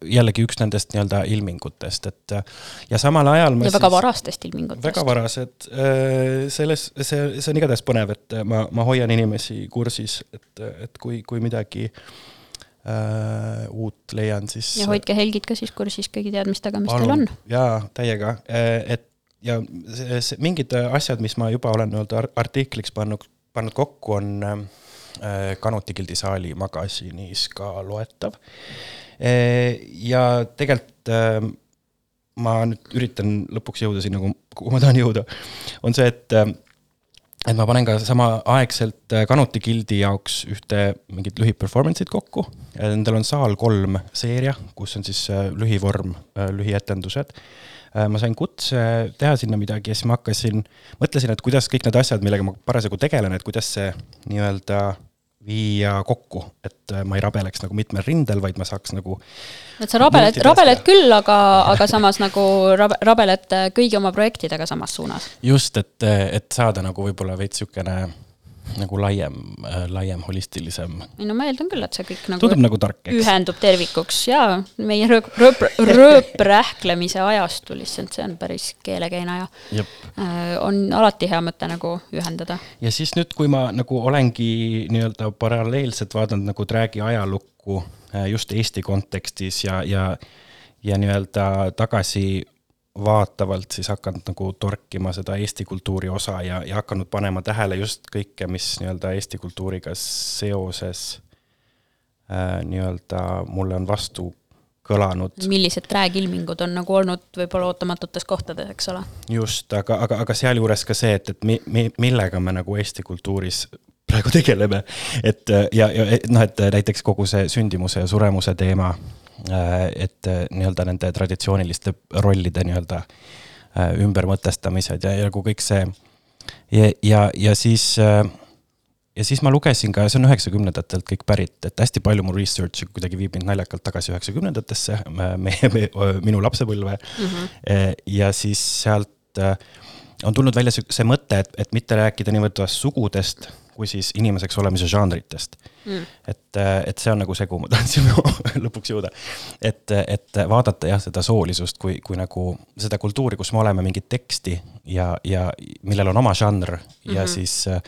jällegi üks nendest nii-öelda ilmingutest, et äh, ja samal ajal ma ja väga varastest ilmingutest. väga varased, selles, see, see on igatahes põnev, et ma, ma hoian inimesi kursis, et, et kui, kui midagi äh, uut leian, siis ja hoidke Helgit ka siis kursis kõigi teadmistega, mis teil on. jaa, täiega, et ja see, see, mingid asjad, mis ma juba olen nii-öelda ar- artikliks pannud, pannud kokku, on äh, Kanuti Gildi saali magasinis ka loetav. ja tegelikult äh, ma nüüd üritan lõpuks jõuda sinna, kuhu ma tahan jõuda, on see, et äh, et ma panen ka samaaegselt äh, Kanuti Gildi jaoks ühte mingit lühiperformance'it kokku. Nendel on Saal kolm seeria, kus on siis äh, lühivorm, lühietendused. ma sain kutse teha sinna midagi ja siis ma hakkasin, mõtlesin, et kuidas kõik need asjad, millega ma parasjagu tegelen, et kuidas see nii-öelda viia kokku, et äh, ma ei rabeleks nagu mitmel rindel, vaid ma saaks nagu et sa rabeled, rabeled küll, aga, aga samas nagu rabe, rabeled äh, kõigi oma projektidega samas suunas. just, et, et saada nagu võib-olla veits niisugune nagu laiem, laiem, holistilisem. ei no ma eeldan küll, et see kõik nagu tundub nagu tark, eks. ühendub tervikuks ja meie rööp, rööp, rööprähklemise ajastul, issand, see on päris keelekeina ja äh, on alati hea mõte nagu ühendada. ja siis nüüd, kui ma nagu olengi nii-öelda paralleelselt vaadanud nagu Drag'i ajalukku äh, just Eesti kontekstis ja, ja, ja nii-öelda tagasi vaatavalt siis hakanud nagu torkima seda Eesti kultuuri osa ja, ja hakanud panema tähele just kõike, mis nii-öelda Eesti kultuuriga seoses äh, nii-öelda mulle on vastu kõlanud millised träägilmingud on nagu olnud võib-olla ootamatutes kohtades, eks ole. just, aga, aga, aga sealjuures ka see, et, et mi, mi, millega me nagu Eesti kultuuris praegu tegeleme. et ja, ja noh, et näiteks kogu see sündimuse ja suremuse teema, et äh, nii-öelda nende traditsiooniliste rollide nii-öelda äh, ümbermõtestamised ja, ja nagu kõik see. ja, ja, ja siis äh, ja siis ma lugesin ka, see on üheksakümnendatelt kõik pärit, et hästi palju mu research'i kuidagi viib mind naljakalt tagasi üheksakümnendatesse, meie, meie, minu lapsepõlve mm. -hmm. ja siis sealt äh, on tulnud välja see, see mõte, et, et mitte rääkida niivõrd sugudest, kui siis inimeseks olemise žanritest mm.. et, et see on nagu see, kuhu ma tahtsin [LAUGHS] lõpuks jõuda. et, et vaadata jah, seda soolisust kui, kui nagu seda kultuuri, kus me oleme mingit teksti ja, ja millel on oma žanr mm -hmm. ja siis äh,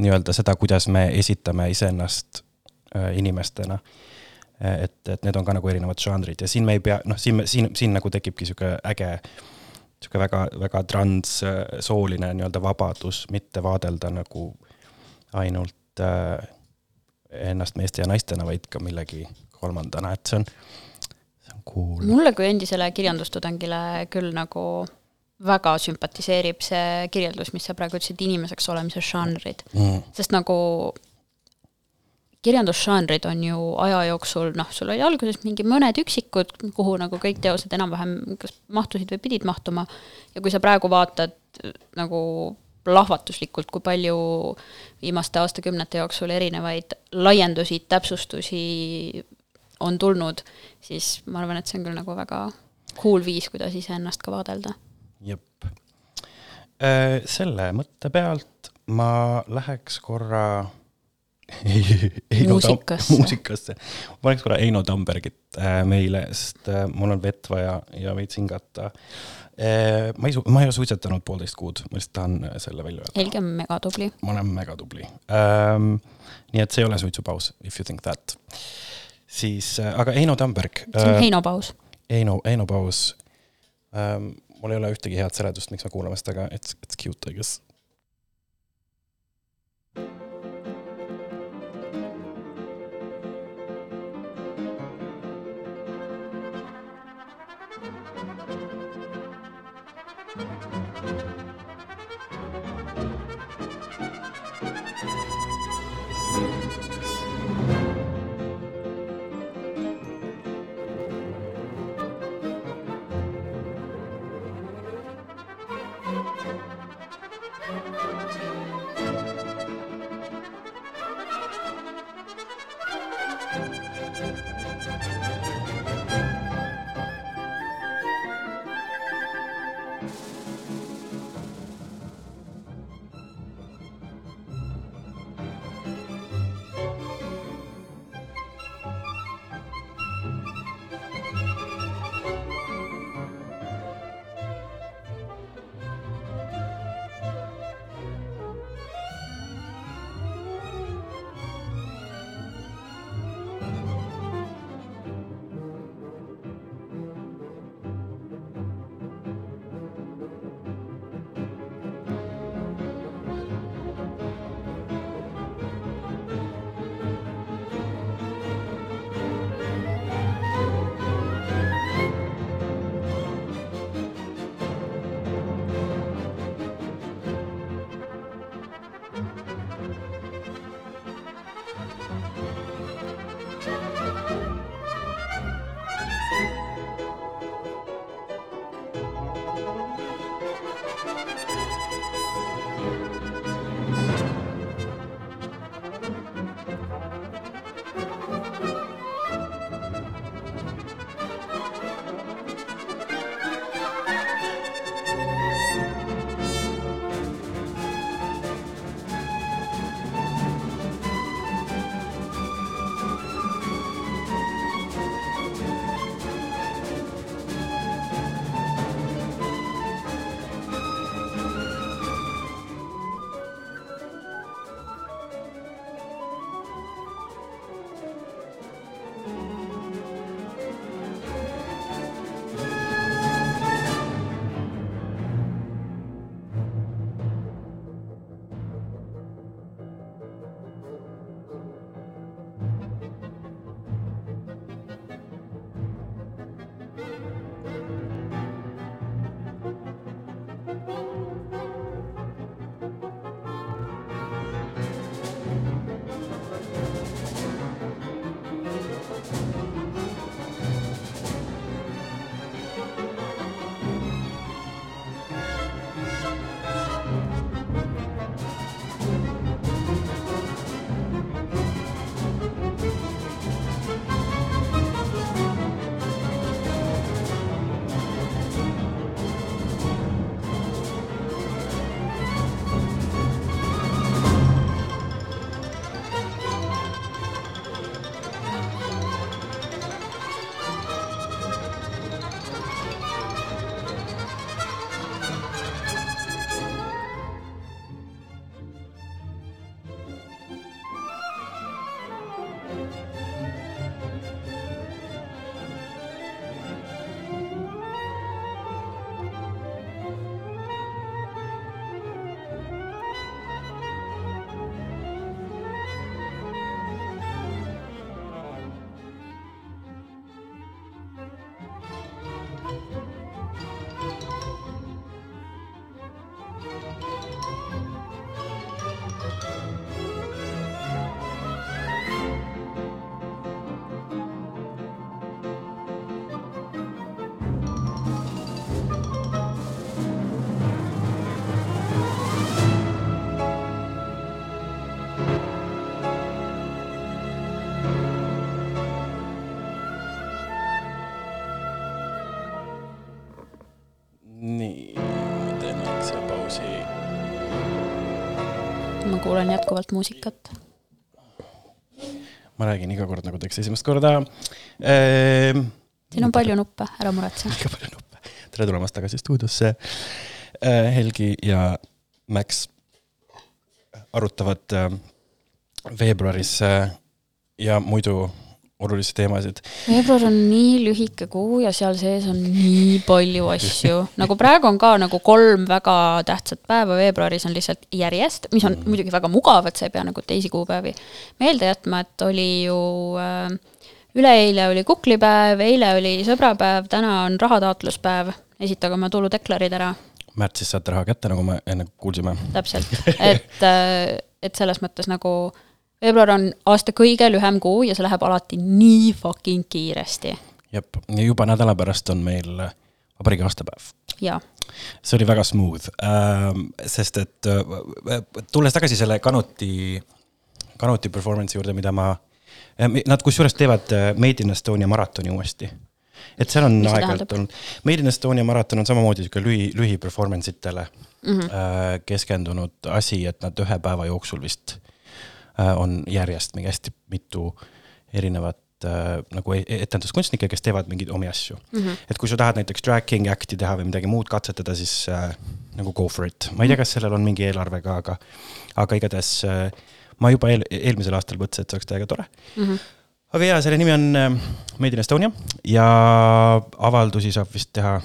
nii-öelda seda, kuidas me esitame iseennast äh, inimestena. et, et need on ka nagu erinevad žanrid ja siin me ei pea, noh, siin, siin, siin nagu tekibki sihuke äge, sihuke väga, väga transsooline nii-öelda vabadus, mitte vaadelda nagu ainult äh, ennast meeste ja naistena, vaid ka millegi kolmandana, et see on, see on cool. mulle kui endisele kirjandustudengile küll nagu väga sümpatiseerib see kirjeldus, mis sa praegu ütlesid, inimeseks olemise žanrid Mm. sest nagu kirjandusžanrid on ju aja jooksul, noh, sul oli alguses mingi mõned üksikud, kuhu nagu kõik teosed enam-vähem kas mahtusid või pidid mahtuma ja kui sa praegu vaatad nagu plahvatuslikult, kui palju viimaste aastakümnete jooksul erinevaid laiendusi, täpsustusi on tulnud, siis ma arvan, et see on küll nagu väga cool viis, kuidas iseennast ka vaadelda. jep. selle mõtte pealt ma läheks korra [LAUGHS] Eino Tam- Muusikasse. muusikasse. ma paneks korra Eino Tambergit äh, meile, sest äh, mul on vett vaja ja veits hingata äh,. Ma ei, ma ei ole suitsetanud poolteist kuud, ma lihtsalt tahan äh, selle välja öelda. Helge on megatubli. ma olen megatubli ähm,. nii et see ei ole suitsupaus, if you think that. siis äh,, aga Eino Tamberg. see on Heino paus. Eino, Eino paus ähm,. mul ei ole ühtegi head seletust, miks me kuulame seda, aga it's, it's cute, I guess. Kuulan jätkuvalt muusikat. ma räägin iga kord nagu teeks esimest korda ehm,. siin on palju nuppe, ära muretse. [LAUGHS] liiga palju nuppe. tere tulemast tagasi stuudiosse. Helgi ja Max arutavad äh, veebruaris äh, ja muidu olulisi teemasid. veebruar on nii lühike kuu ja seal sees on nii palju asju. [LAUGHS] nagu praegu on ka nagu kolm väga tähtsat päeva veebruaris on lihtsalt järjest, mis on muidugi väga mugav, et sa ei pea nagu teisi kuupäevi meelde jätma, et oli ju äh, üleeile oli kuklipäev, eile oli sõbrapäev, täna on rahataotluspäev, esitage oma tuludeklarid ära, märtsis saate raha kätte, nagu me enne kuulsime. täpselt, [LAUGHS] et, et selles mõttes nagu veebruar on aasta kõige lühem kuu ja see läheb alati nii fucking kiiresti jep, ja juba nädala pärast on meil vabariigi aastapäev. ja see oli väga smooth ähm,, sest et äh, tulles tagasi selle Kanuti, Kanuti performance'i juurde, mida ma, nad kusjuures teevad äh, Made in Estonia maratoni uuesti. et seal on aeg-ajalt olnud, Made in Estonia maraton on samamoodi sihuke lühi, lühi performance itele mm. -hmm. äh, keskendunud asi, et nad ühe päeva jooksul vist äh, on järjest mingi hästi mitu erinevat äh, nagu e- etenduskunstnikke, kes teevad mingeid omi asju mm. -hmm. et kui sa tahad näiteks tracking act'i teha või midagi muud katsetada, siis äh, nagu go for it. ma ei tea, kas sellel on mingi eelarve ka, aga, aga igatahes äh, ma juba eel, eelmisel aastal mõtlesin, et see oleks täiega tore mm. -hmm. aga jaa, selle nimi on äh, Made in Estonia ja avaldusi saab vist teha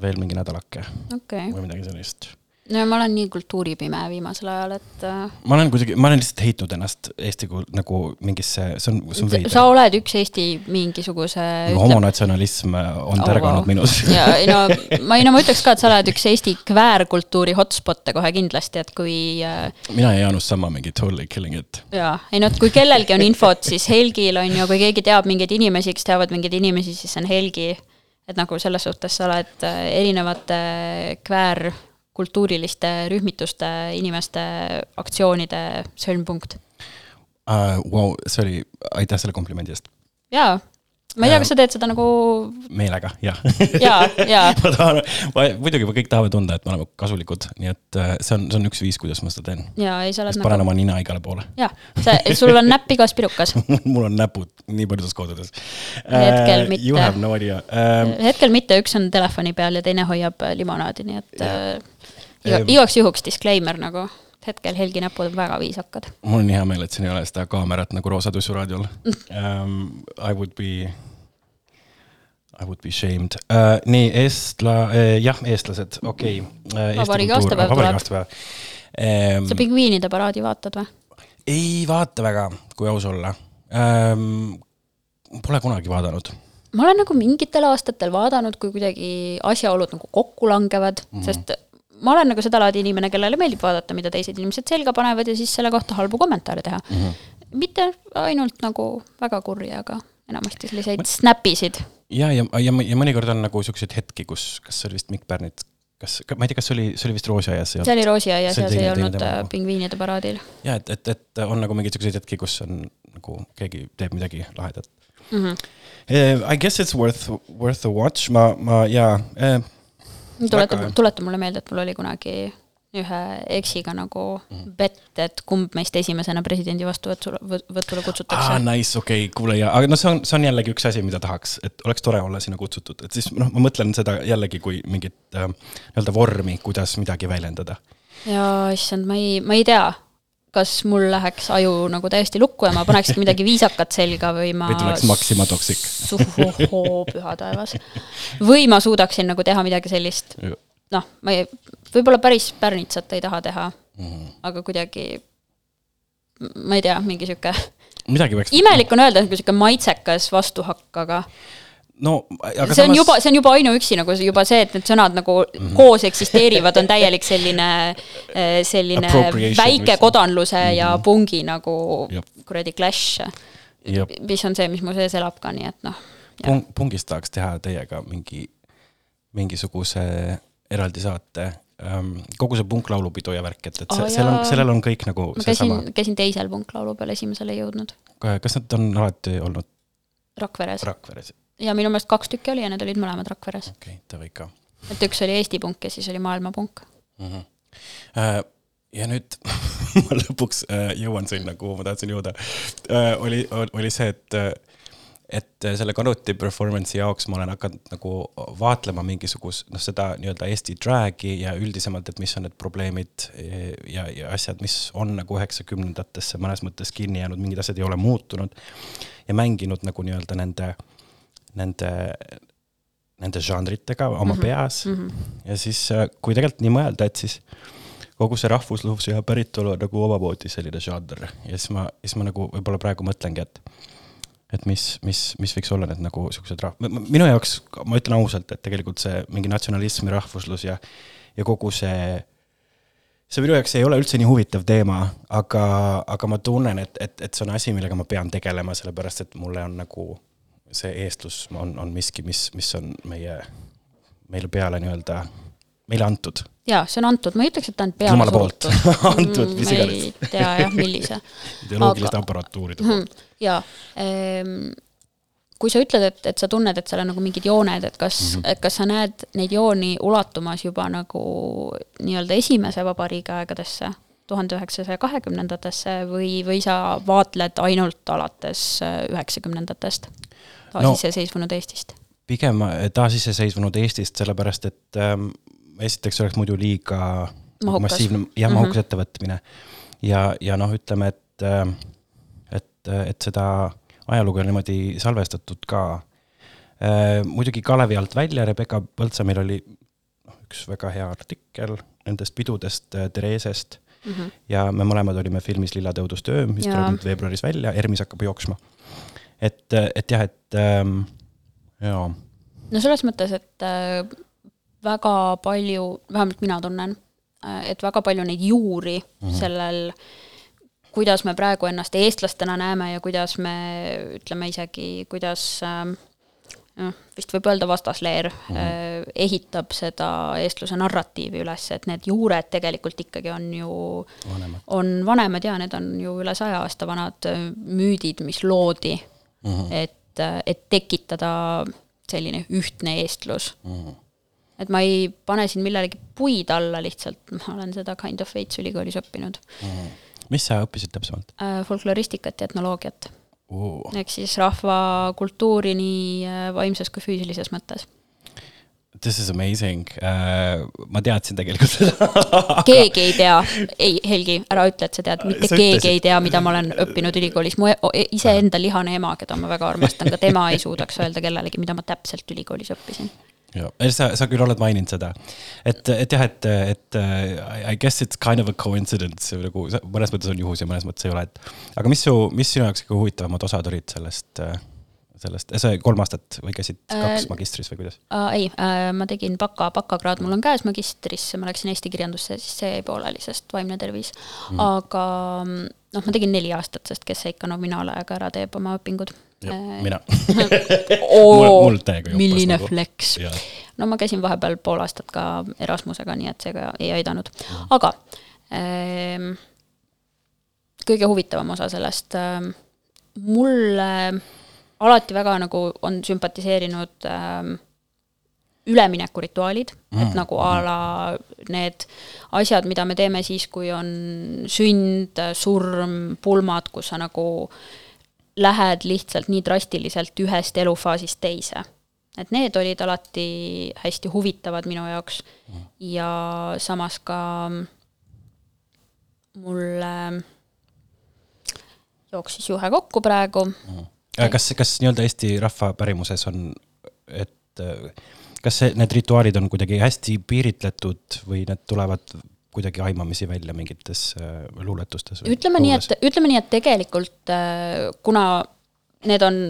veel mingi nädalake okei okay.. või midagi sellist no ma olen nii kultuuripime viimasel ajal, et äh, ma olen kuidagi, ma olen lihtsalt heitnud ennast Eesti kul- nagu mingisse, see on, see on sa veider. oled üks Eesti mingisuguse homonatsionalism on tärganud wow. minus. ja ei no [LAUGHS] ma ei no ma ütleks ka, et sa oled üks Eesti kväärkultuuri hotspot'e kohe kindlasti, et kui äh, mina ja Jaanus Samma mingi totally killing it. jaa, ei no kui kellelgi on infot, siis Helgil on ju, kui keegi teab mingeid inimesi, kes teavad mingeid inimesi, siis see on Helgi. et nagu selles suhtes sa oled äh, erinevate kväärkultuuriliste rühmituste inimeste aktsioonide sõlmpunkt. uh,. Wow, see oli, aitäh selle komplimendi eest. jaa, ma ei tea, kas sa teed seda nagu meelega, jah. jaa, jaa, [LAUGHS] ma tahan, muidugi me kõik tahame tunda, et me oleme kasulikud, nii et äh, see on, see on üks viis, kuidas ma seda teen. jaa, ei sa oled siis panen nagu, oma nina igale poole. jah, see, sul on näpp igas pirukas. [LAUGHS] mul on näpud nii paljudes kohtades. Hetkel mitte. You have no idea um,. hetkel mitte, üks on telefoni peal ja teine hoiab äh, limonaadi, nii et äh, iga, Ehm. igaks juhuks disclaimer nagu, hetkel Helgi näpud on väga viisakad. mul on hea meel, et siin ei ole seda kaamerat nagu Roosa Tussu raadiol um. [LAUGHS] I would be, I would be shamed uh,. nii, eestla- uh,, jah, eestlased, okei okay. uh,. Vabariigi aastapäev tuleb. um, sa. pingviinide paraadi vaatad või? ei vaata väga, kui aus olla um,. Pole kunagi vaadanud. ma olen nagu mingitel aastatel vaadanud, kui kuidagi asjaolud nagu kokku langevad mm. -hmm. sest ma olen nagu sedalaadi inimene, kellele meeldib vaadata, mida teised inimesed selga panevad ja siis selle kohta halbu kommentaare teha mm. -hmm. mitte ainult nagu väga kurje, aga enamasti selliseid snap'isid. ja, ja, ja, ja mõnikord on nagu siukseid hetki, kus, kas see oli vist Mikk Pärnit, kas, ma ei tea, kas see oli, see oli vist Roosiaias see oli Roosiaias ja see ei olnud äh, pingviinide paraadil ja et, et, et on nagu mingeid siukseid hetki, kus on nagu keegi teeb midagi lahedat mm. -hmm. uh,. I guess it's worth, worth a watch, ma, ma ja uh,. Tuletab Väga-, tuleta mulle meelde, et mul oli kunagi ühe eksiga nagu Mhm. bett, et kumb meist esimesena presidendi vastuvõtule, võtule kutsutakse aa, nice, okei okay,, kuule ja, aga noh, see on, see on jällegi üks asi, mida tahaks, et oleks tore olla sinna kutsutud, et siis noh, ma mõtlen seda jällegi kui mingit äh, nii-öelda vormi, kuidas midagi väljendada. ja issand, ma ei, ma ei tea, kas mul läheks aju nagu täiesti lukku ja ma panekski midagi viisakat selga või ma või tuleks Maxima Toxic. suhhohoo, püha taevas. või ma suudaksin nagu teha midagi sellist, noh, ma ei, võib-olla päris pärnitsat ei taha teha mm. -hmm. aga kuidagi ma ei tea, mingi sihuke imelik on öelda, sihuke maitsekas vastuhakk, aga no aga see on juba, see on juba ainuüksi nagu juba see, et need sõnad nagu mm -hmm. koos eksisteerivad, on täielik selline, selline Appropriation väike kodanluse mm -hmm. ja pungi nagu kuradi clash, ja mis on see, mis mu sees elab ka, nii et noh. pung, pungist tahaks teha teiega mingi, mingisuguse eraldi saate. kogu see punklaulupidu ja värk, et, et Aa, seal on sellel on kõik nagu ma käisin, käisin teisel punktlaulu peal, esimesele ei jõudnud, kas nad on alati olnud Rakveres. Rakveres? Ja minu meelest kaks tükki oli ja need olid mõlemad Rakveres. okei okay,, davai ka et üks oli Eesti punk ja siis oli maailma punk. Äh, ja nüüd [LAUGHS] ma lõpuks äh, jõuan sinna, kuhu ma tahtsin jõuda. oli, oli see, et, et selle Kanuti performance'i jaoks ma olen hakanud nagu vaatlema mingisugust, noh, seda nii-öelda Eesti drag'i ja üldisemalt, et mis on need probleemid ja, ja asjad, mis on nagu üheksakümnendatesse mõnes mõttes kinni jäänud, mingid asjad ei ole muutunud. ja mänginud nagu nii-öelda nende, nende, nende žanritega oma mm -hmm. peas mm. -hmm. ja siis, kui tegelikult nii mõelda, et siis kogu see rahvuslus ja päritolu on nagu omamoodi selline žanr ja siis ma, siis ma nagu võib-olla praegu mõtlengi, et et mis, mis, mis võiks olla need nagu siuksed rahv-, minu jaoks, ma ütlen ausalt, et tegelikult see mingi natsionalism ja rahvuslus ja, ja kogu see, see minu jaoks ei ole üldse nii huvitav teema, aga, aga ma tunnen, et, et, et see on asi, millega ma pean tegelema, sellepärast et mulle on nagu see eestlus on, on miski, mis, mis on meie, meile peale nii-öelda, meile antud jaa, see on antud, ma ei ütleks, et ta on peale Jumala poolt. [LAUGHS] Antud, mis ma ei iganes. tea jah, millise. [LAUGHS] ideoloogiliste Aga- aparatuuride poolt. jaa, kui sa ütled, et, et sa tunned, et seal on nagu mingid jooned, et kas mm, Mhm. -hmm. kas sa näed neid jooni ulatumas juba nagu nii-öelda esimese vabariigi aegadesse, tuhande üheksasaja kahekümnendatesse või, või sa vaatled ainult alates üheksakümnendatest taasiseseisvunud Eestist? pigem äh, taasiseseisvunud Eestist, sellepärast et ähm, esiteks oleks muidu liiga Mahukas. massiivne ja Mhm. mahukas mm -hmm. ettevõtmine. ja, ja noh, ütleme, et ähm,, et, et seda ajalugu on niimoodi salvestatud ka äh,. muidugi Kalevi alt välja, Rebecca Põldsamil oli üks väga hea artikkel nendest pidudest äh, Theresest mm. -hmm. ja me mõlemad olime filmis Lillatõudust öö, mis tuleb nüüd veebruaris välja, Ermis hakkab jooksma. et, et jah, et ähm, jaa no selles mõttes, et äh, väga palju, vähemalt mina tunnen, et väga palju neid juuri mm -hmm. sellel, kuidas me praegu ennast eestlastena näeme ja kuidas me ütleme isegi, kuidas äh, noh, vist võib öelda vastasleer mm -hmm. ehitab seda eestluse narratiivi üles, et need juured tegelikult ikkagi on ju on vanemad ja need on ju üle saja aasta vanad äh, müüdid, mis loodi mm, -hmm. et, et tekitada selline ühtne eestlus mm. -hmm. et ma ei pane siin millelegi puid alla lihtsalt, ma olen seda kind of veits ülikoolis õppinud mis sa õppisid täpsemalt äh,, folkloristikat ja etnoloogiat, uh.? ehk siis rahvakultuuri nii äh, vaimses kui füüsilises mõttes. This is amazing. Uh,. ma teadsin tegelikult seda. Keegi ei tea, ei Helgi, ära ütle, et sa tead, mitte Sa keegi ütlesid- ei tea, mida ma olen õppinud ülikoolis, mu e- iseenda lihane ema, keda ma väga armastan, ka tema ei suudaks öelda kellelegi, mida ma täpselt ülikoolis õppisin. jah, sa, sa küll oled maininud seda, et, et jah, et, et uh, I guess it's kind of a coincidence. Nagu see mõnes mõttes on juhus ja mõnes mõttes ei ole, et aga mis su, mis sinu jaoks kõige huvitavamad osad olid sellest, sellest, see kolm aastat või käisid kaks Äh, magistris või kuidas? Uh, ei uh,, ma tegin baka, bakakraad mul on käes magistrisse, ma läksin eesti kirjandusse, siis see jäi pooleli, sest vaimne tervis mm.. aga mm, noh, ma tegin neli aastat, sest kes see ikka nominaalajaga ära teeb oma õpingud. mina. [LAUGHS] oo milline nagu. flex no ma käisin vahepeal pool aastat ka Erasmusega, nii et see ka ei aidanud, aga ähm, kõige huvitavam osa sellest ähm,, mulle alati väga nagu on sümpatiseerinud ähm, üleminekurituaalid mm., et nagu a la need asjad, mida me teeme siis, kui on sünd, surm, pulmad, kus sa nagu lähed lihtsalt nii drastiliselt ühest elufaasist teise. et need olid alati hästi huvitavad minu jaoks ja samas ka mulle jooksis juhe kokku praegu kas, kas nii-öelda Eesti rahva pärimuses on, et äh, kas see, need rituaalid on kuidagi hästi piiritletud või need tulevad kuidagi aimamisi välja mingites äh, luuletustes? ütleme nii, et, ütleme nii, et tegelikult äh, kuna need on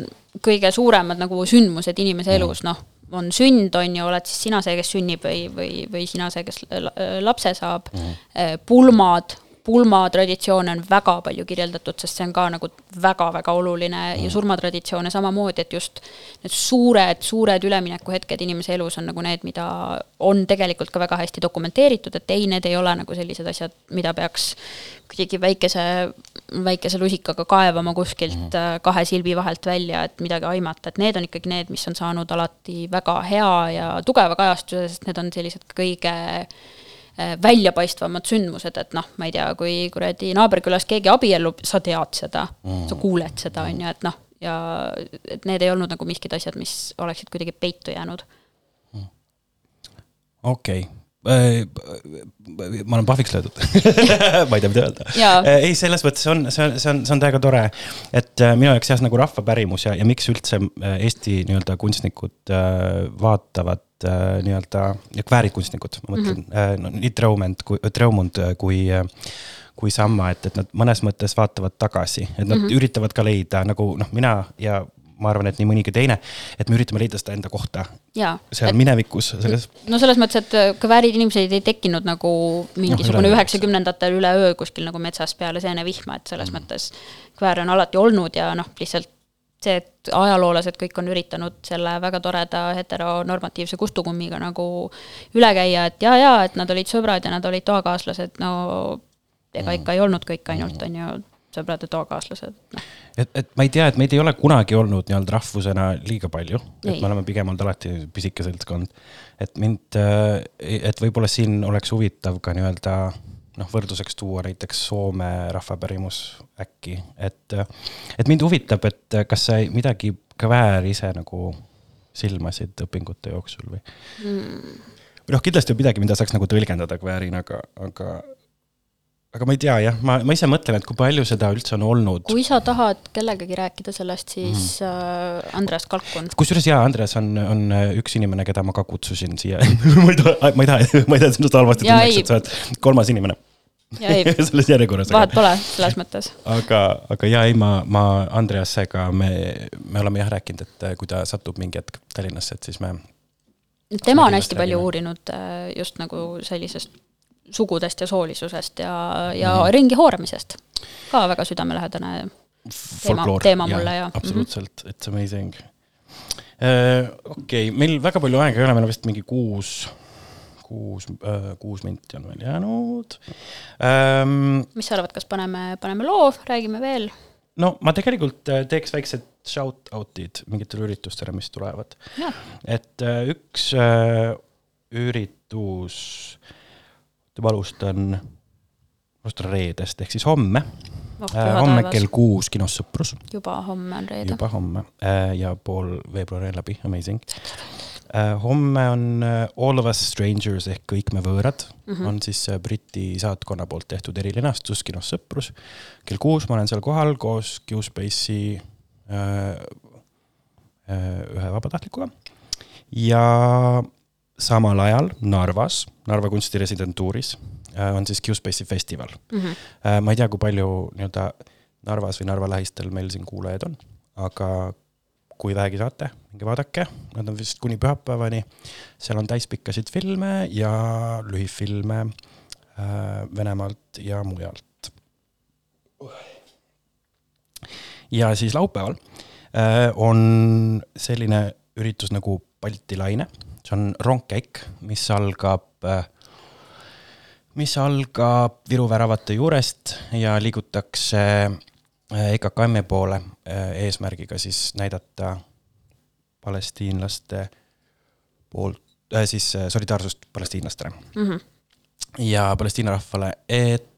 kõige suuremad nagu sündmused inimese elus, noh, on sünd, on ju, oled siis sina see, kes sünnib või, või, või sina see, kes la- lapse saab mm., pulmad, pulmatraditsioone on väga palju kirjeldatud, sest see on ka nagu väga-väga oluline mm. ja surmatraditsioone samamoodi, et just need suured, suured üleminekuhetked inimese elus on nagu need, mida on tegelikult ka väga hästi dokumenteeritud, et ei, need ei ole nagu sellised asjad, mida peaks kuidagi väikese, väikese lusikaga kaevama kuskilt mm kahe silbi vahelt välja, et midagi aimata, et need on ikkagi need, mis on saanud alati väga hea ja tugeva kajastuse, sest need on sellised kõige väljapaistvamad sündmused, et noh, ma ei tea, kui kuradi naaberkülas keegi abiellub, sa tead seda mm., sa kuuled seda, on ju, et noh, ja et need ei olnud nagu miskid asjad, mis oleksid kuidagi peitu jäänud. okei okay. ma olen pahviks löödud [LAUGHS] ma ei tea, mida öelda Jaa. ei, selles mõttes on, see on, see on, see on täiega tore, et äh, minu jaoks jah, nagu rahvapärimus ja, ja miks üldse äh, Eesti nii-öelda kunstnikud äh, vaatavad äh, nii-öelda, ja kväärikkunstnikud, ma mõtlen mm, -hmm. no nii Treumend kui, Treumund kui äh, kui Samma, et, et nad mõnes mõttes vaatavad tagasi, et nad mm -hmm. üritavad ka leida nagu noh, mina ja ma arvan, et nii mõnigi teine, et me üritame leida seda enda kohta seal minevikus, selles no selles mõttes, et äh, kväärid inimesed ei tekkinud nagu mingisugune üleöö. üheksakümnendatel üleöö kuskil nagu metsas peale seenevihma, et selles mm. mõttes kvääre on alati olnud ja noh, lihtsalt see, et ajaloolased kõik on üritanud selle väga toreda heteronormatiivse kustukummiga nagu üle käia, et jaa, jaa, et nad olid sõbrad ja nad olid toakaaslased, no ega ikka ei olnud kõik ainult, on ju, sõbrad ja toakaaslased, noh. et, et ma ei tea, et meid ei ole kunagi olnud nii-öelda rahvusena liiga palju, et me oleme pigem olnud alati pisike seltskond. et mind, et võib-olla siin oleks huvitav ka nii-öelda noh, võrdluseks tuua näiteks Soome rahvapärimus äkki, et, et mind huvitab, et kas sa midagi kväär ise nagu silmasid õpingute jooksul või mm.? või noh, kindlasti on midagi, mida saaks nagu tõlgendada kväärina, aga, aga aga ma ei tea jah, ma, ma ise mõtlen, et kui palju seda üldse on olnud. kui sa tahad kellegagi rääkida sellest, siis mm. äh, Andreas Kalkun. kusjuures jaa, Andres on, on üks inimene, keda ma ka kutsusin siia [LAUGHS] ma ei taha, ma ei taha, ma ei taha sinust halvasti tunneks, et sa oled kolmas inimene [LAUGHS] [LAUGHS] selles järjekorras. vahet pole selles mõttes. [LAUGHS] aga, aga jaa, ei, ma, ma Andreasega me, me oleme jah rääkinud, et kui ta satub mingi hetk Tallinnasse, et siis me tema on hästi palju räägime. uurinud äh, just nagu sellisest sugudest ja soolisusest ja, ja Mhm. mm. ringi hooramisest. ka väga südamelähedane folkloor. teema mulle ja- absoluutselt mm, -hmm. it's amazing uh,. okei okay,, meil väga palju aega ei ole, meil on vist mingi kuus, kuus uh,, kuus minti on veel jäänud um,. mis sa arvad, kas paneme, paneme loo, räägime veel? no ma tegelikult äh, teeks väiksed shout-out'id mingitele üritustele, mis tulevad. et äh, üks äh, üritus, ma alustan, alustan reedest ehk siis homme oh äh,, homme taevas kell, kuus kinos Sõprus, juba homme on reede. juba homme äh, ja pool veebruari on läbi, amazing äh,. Homme on äh, All of Us Strangers ehk Kõik me võõrad mm, -hmm. on siis äh, Briti saatkonna poolt tehtud erilinastus kinos Sõprus. kell kuus ma olen seal kohal koos Q-Space'i äh, äh, ühe vabatahtlikuga ja samal ajal Narvas, Narva kunstiresidentuuris äh, on siis Q-Space'i festival mm. -hmm. Äh, ma ei tea, kui palju nii-öelda Narvas või Narva lähistel meil siin kuulajaid on, aga kui vähegi saate, minge vaadake, nad on vist kuni pühapäevani. seal on täispikkasid filme ja lühifilme äh, Venemaalt ja mujalt. ja siis laupäeval äh, on selline üritus nagu Balti laine, see on rongkäik, mis algab äh, mis algab Viru väravate juurest ja liigutakse äh, EKKM-i poole äh, eesmärgiga siis näidata palestiinlaste poolt äh,, siis äh, solidaarsust palestiinlastele Mm -hmm. ja Palestiina rahvale, et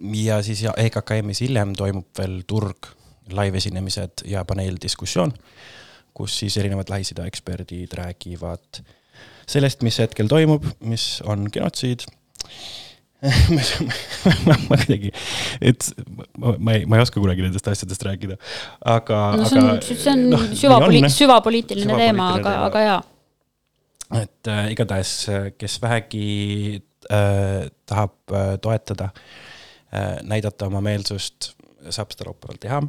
ja siis EKKM-is hiljem toimub veel turg, live-esinemised ja paneeldiskussioon, kus siis erinevad Lähis-Ida eksperdid räägivad sellest, mis hetkel toimub, mis on genotsiid. [LAUGHS] ma kuidagi, et ma, ma ei, ma ei oska kunagi nendest asjadest rääkida, aga. no see on, see on noh, süvapoli-, süvapoliitiline teema, Süvapoliitiline aga, teema. aga jaa. et äh, igatahes, kes vähegi äh, tahab äh, toetada äh,, näidata oma meelsust, saab seda laupäeval teha.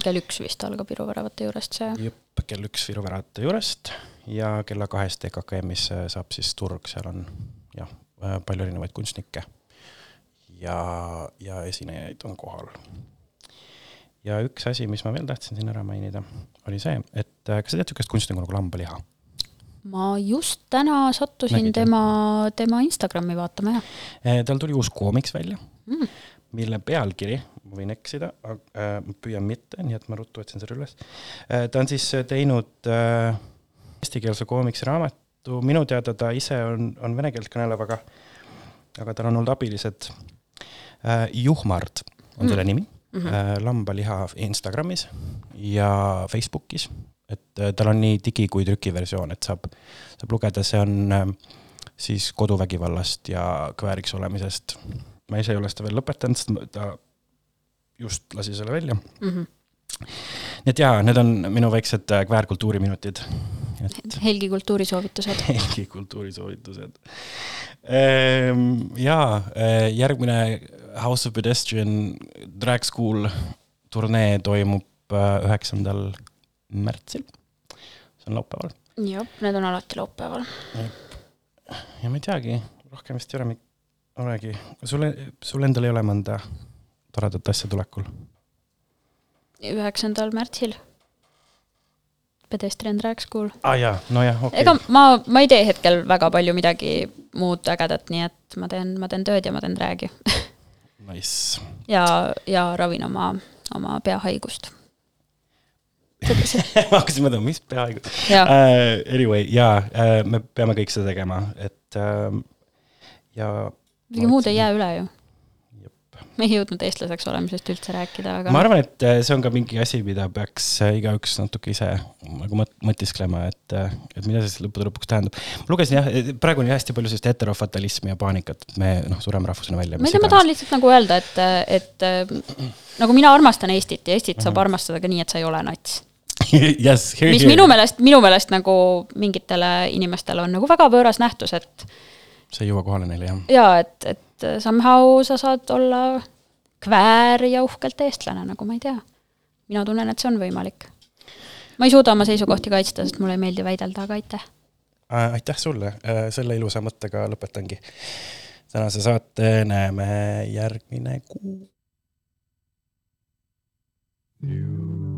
kell üks vist algab Viru väravate juurest see. jep, kell üks Viru väravate juurest ja kella kahest EKKM-is äh, saab siis turg, seal on jah, palju erinevaid kunstnikke ja, ja esinejaid on kohal. ja üks asi, mis ma veel tahtsin siin ära mainida, oli see, et äh, kas sa tead niisugust kunstnikku nagu lambaliha? ma just täna sattusin Nägid, tema, tema Instagrami vaatama, jah Eh, tal tuli uus koomiks välja mm.. mille pealkiri, ma võin eksida, äh, ma püüan mitte, nii et ma ruttu otsin selle üles. ta on siis teinud äh, eestikeelse koomiksraamatu, minu teada ta ise on, on vene keelt kõnelev, aga aga tal on olnud abilised äh, Juhmard on selle nimi mm, -hmm. lambaliha Instagramis ja Facebookis, et äh, tal on nii digi- kui trükiversioon, et saab, saab lugeda, see on äh, siis koduvägivallast ja kõveriks olemisest. ma ise ei ole seda veel lõpetanud, sest ta just lasi selle välja mm. -hmm. nii et jaa, need on minu väiksed äh, kväärkultuuriminutid. et Helgi kultuurisoovitused. [LAUGHS] Helgi kultuurisoovitused. jaa, järgmine House of Pedestrian Drag School turnee toimub äh, üheksandal märtsil. see on laupäeval jah, need on alati laupäeval. ja ma ei teagi, rohkem vist ei ole, olegi, sul, sul endal ei ole mõnda toredat asja tulekul? üheksandal märtsil. Pedestrian Drag School. aa ah, jaa, nojah, okei ega okay.. ma, ma ei tee hetkel väga palju midagi muud ägedat, nii et ma teen, ma teen tööd ja ma teen drag'i [LAUGHS] Nice. ja, ja ravin oma, oma peahaigust. [LAUGHS] ma hakkasin mõtlema, mis peaaegu Jah. uh,. Anyway, jaa uh,, me peame kõik seda tegema, et uh, ja. midagi muud ei jää üle ju. [LAUGHS] me ei jõudnud eestlaseks olemisest üldse rääkida, aga ma arvan, et äh, see on ka mingi asi, mida peaks äh, igaüks natuke ise nagu mõt- mõtisklema, et, et mida see siis lõppude lõpuks tähendab. ma lugesin jah, praegu on ju hästi palju sellist heterofatalismi ja paanikat, et me noh, sureme rahvusena välja. ma ei tea, ma tahan lihtsalt nagu öelda, et, et nagu mina armastan Eestit ja Eestit saab armastada ka nii, et sa ei ole nats. [LAUGHS] yes, here, mis here. minu meelest, minu meelest nagu mingitele inimestele on nagu väga võõras nähtus, et see ei jõua kohale neile jah. jaa, et, et somehow sa saad olla kväär ja uhkelt eestlane, nagu ma ei tea. mina tunnen, et see on võimalik. ma ei suuda oma seisukohti kaitsta, sest mulle ei meeldi väidelda, aga aitäh. Äh, aitäh sulle, selle ilusa mõttega lõpetangi tänase saate, näeme järgmine kuu. dum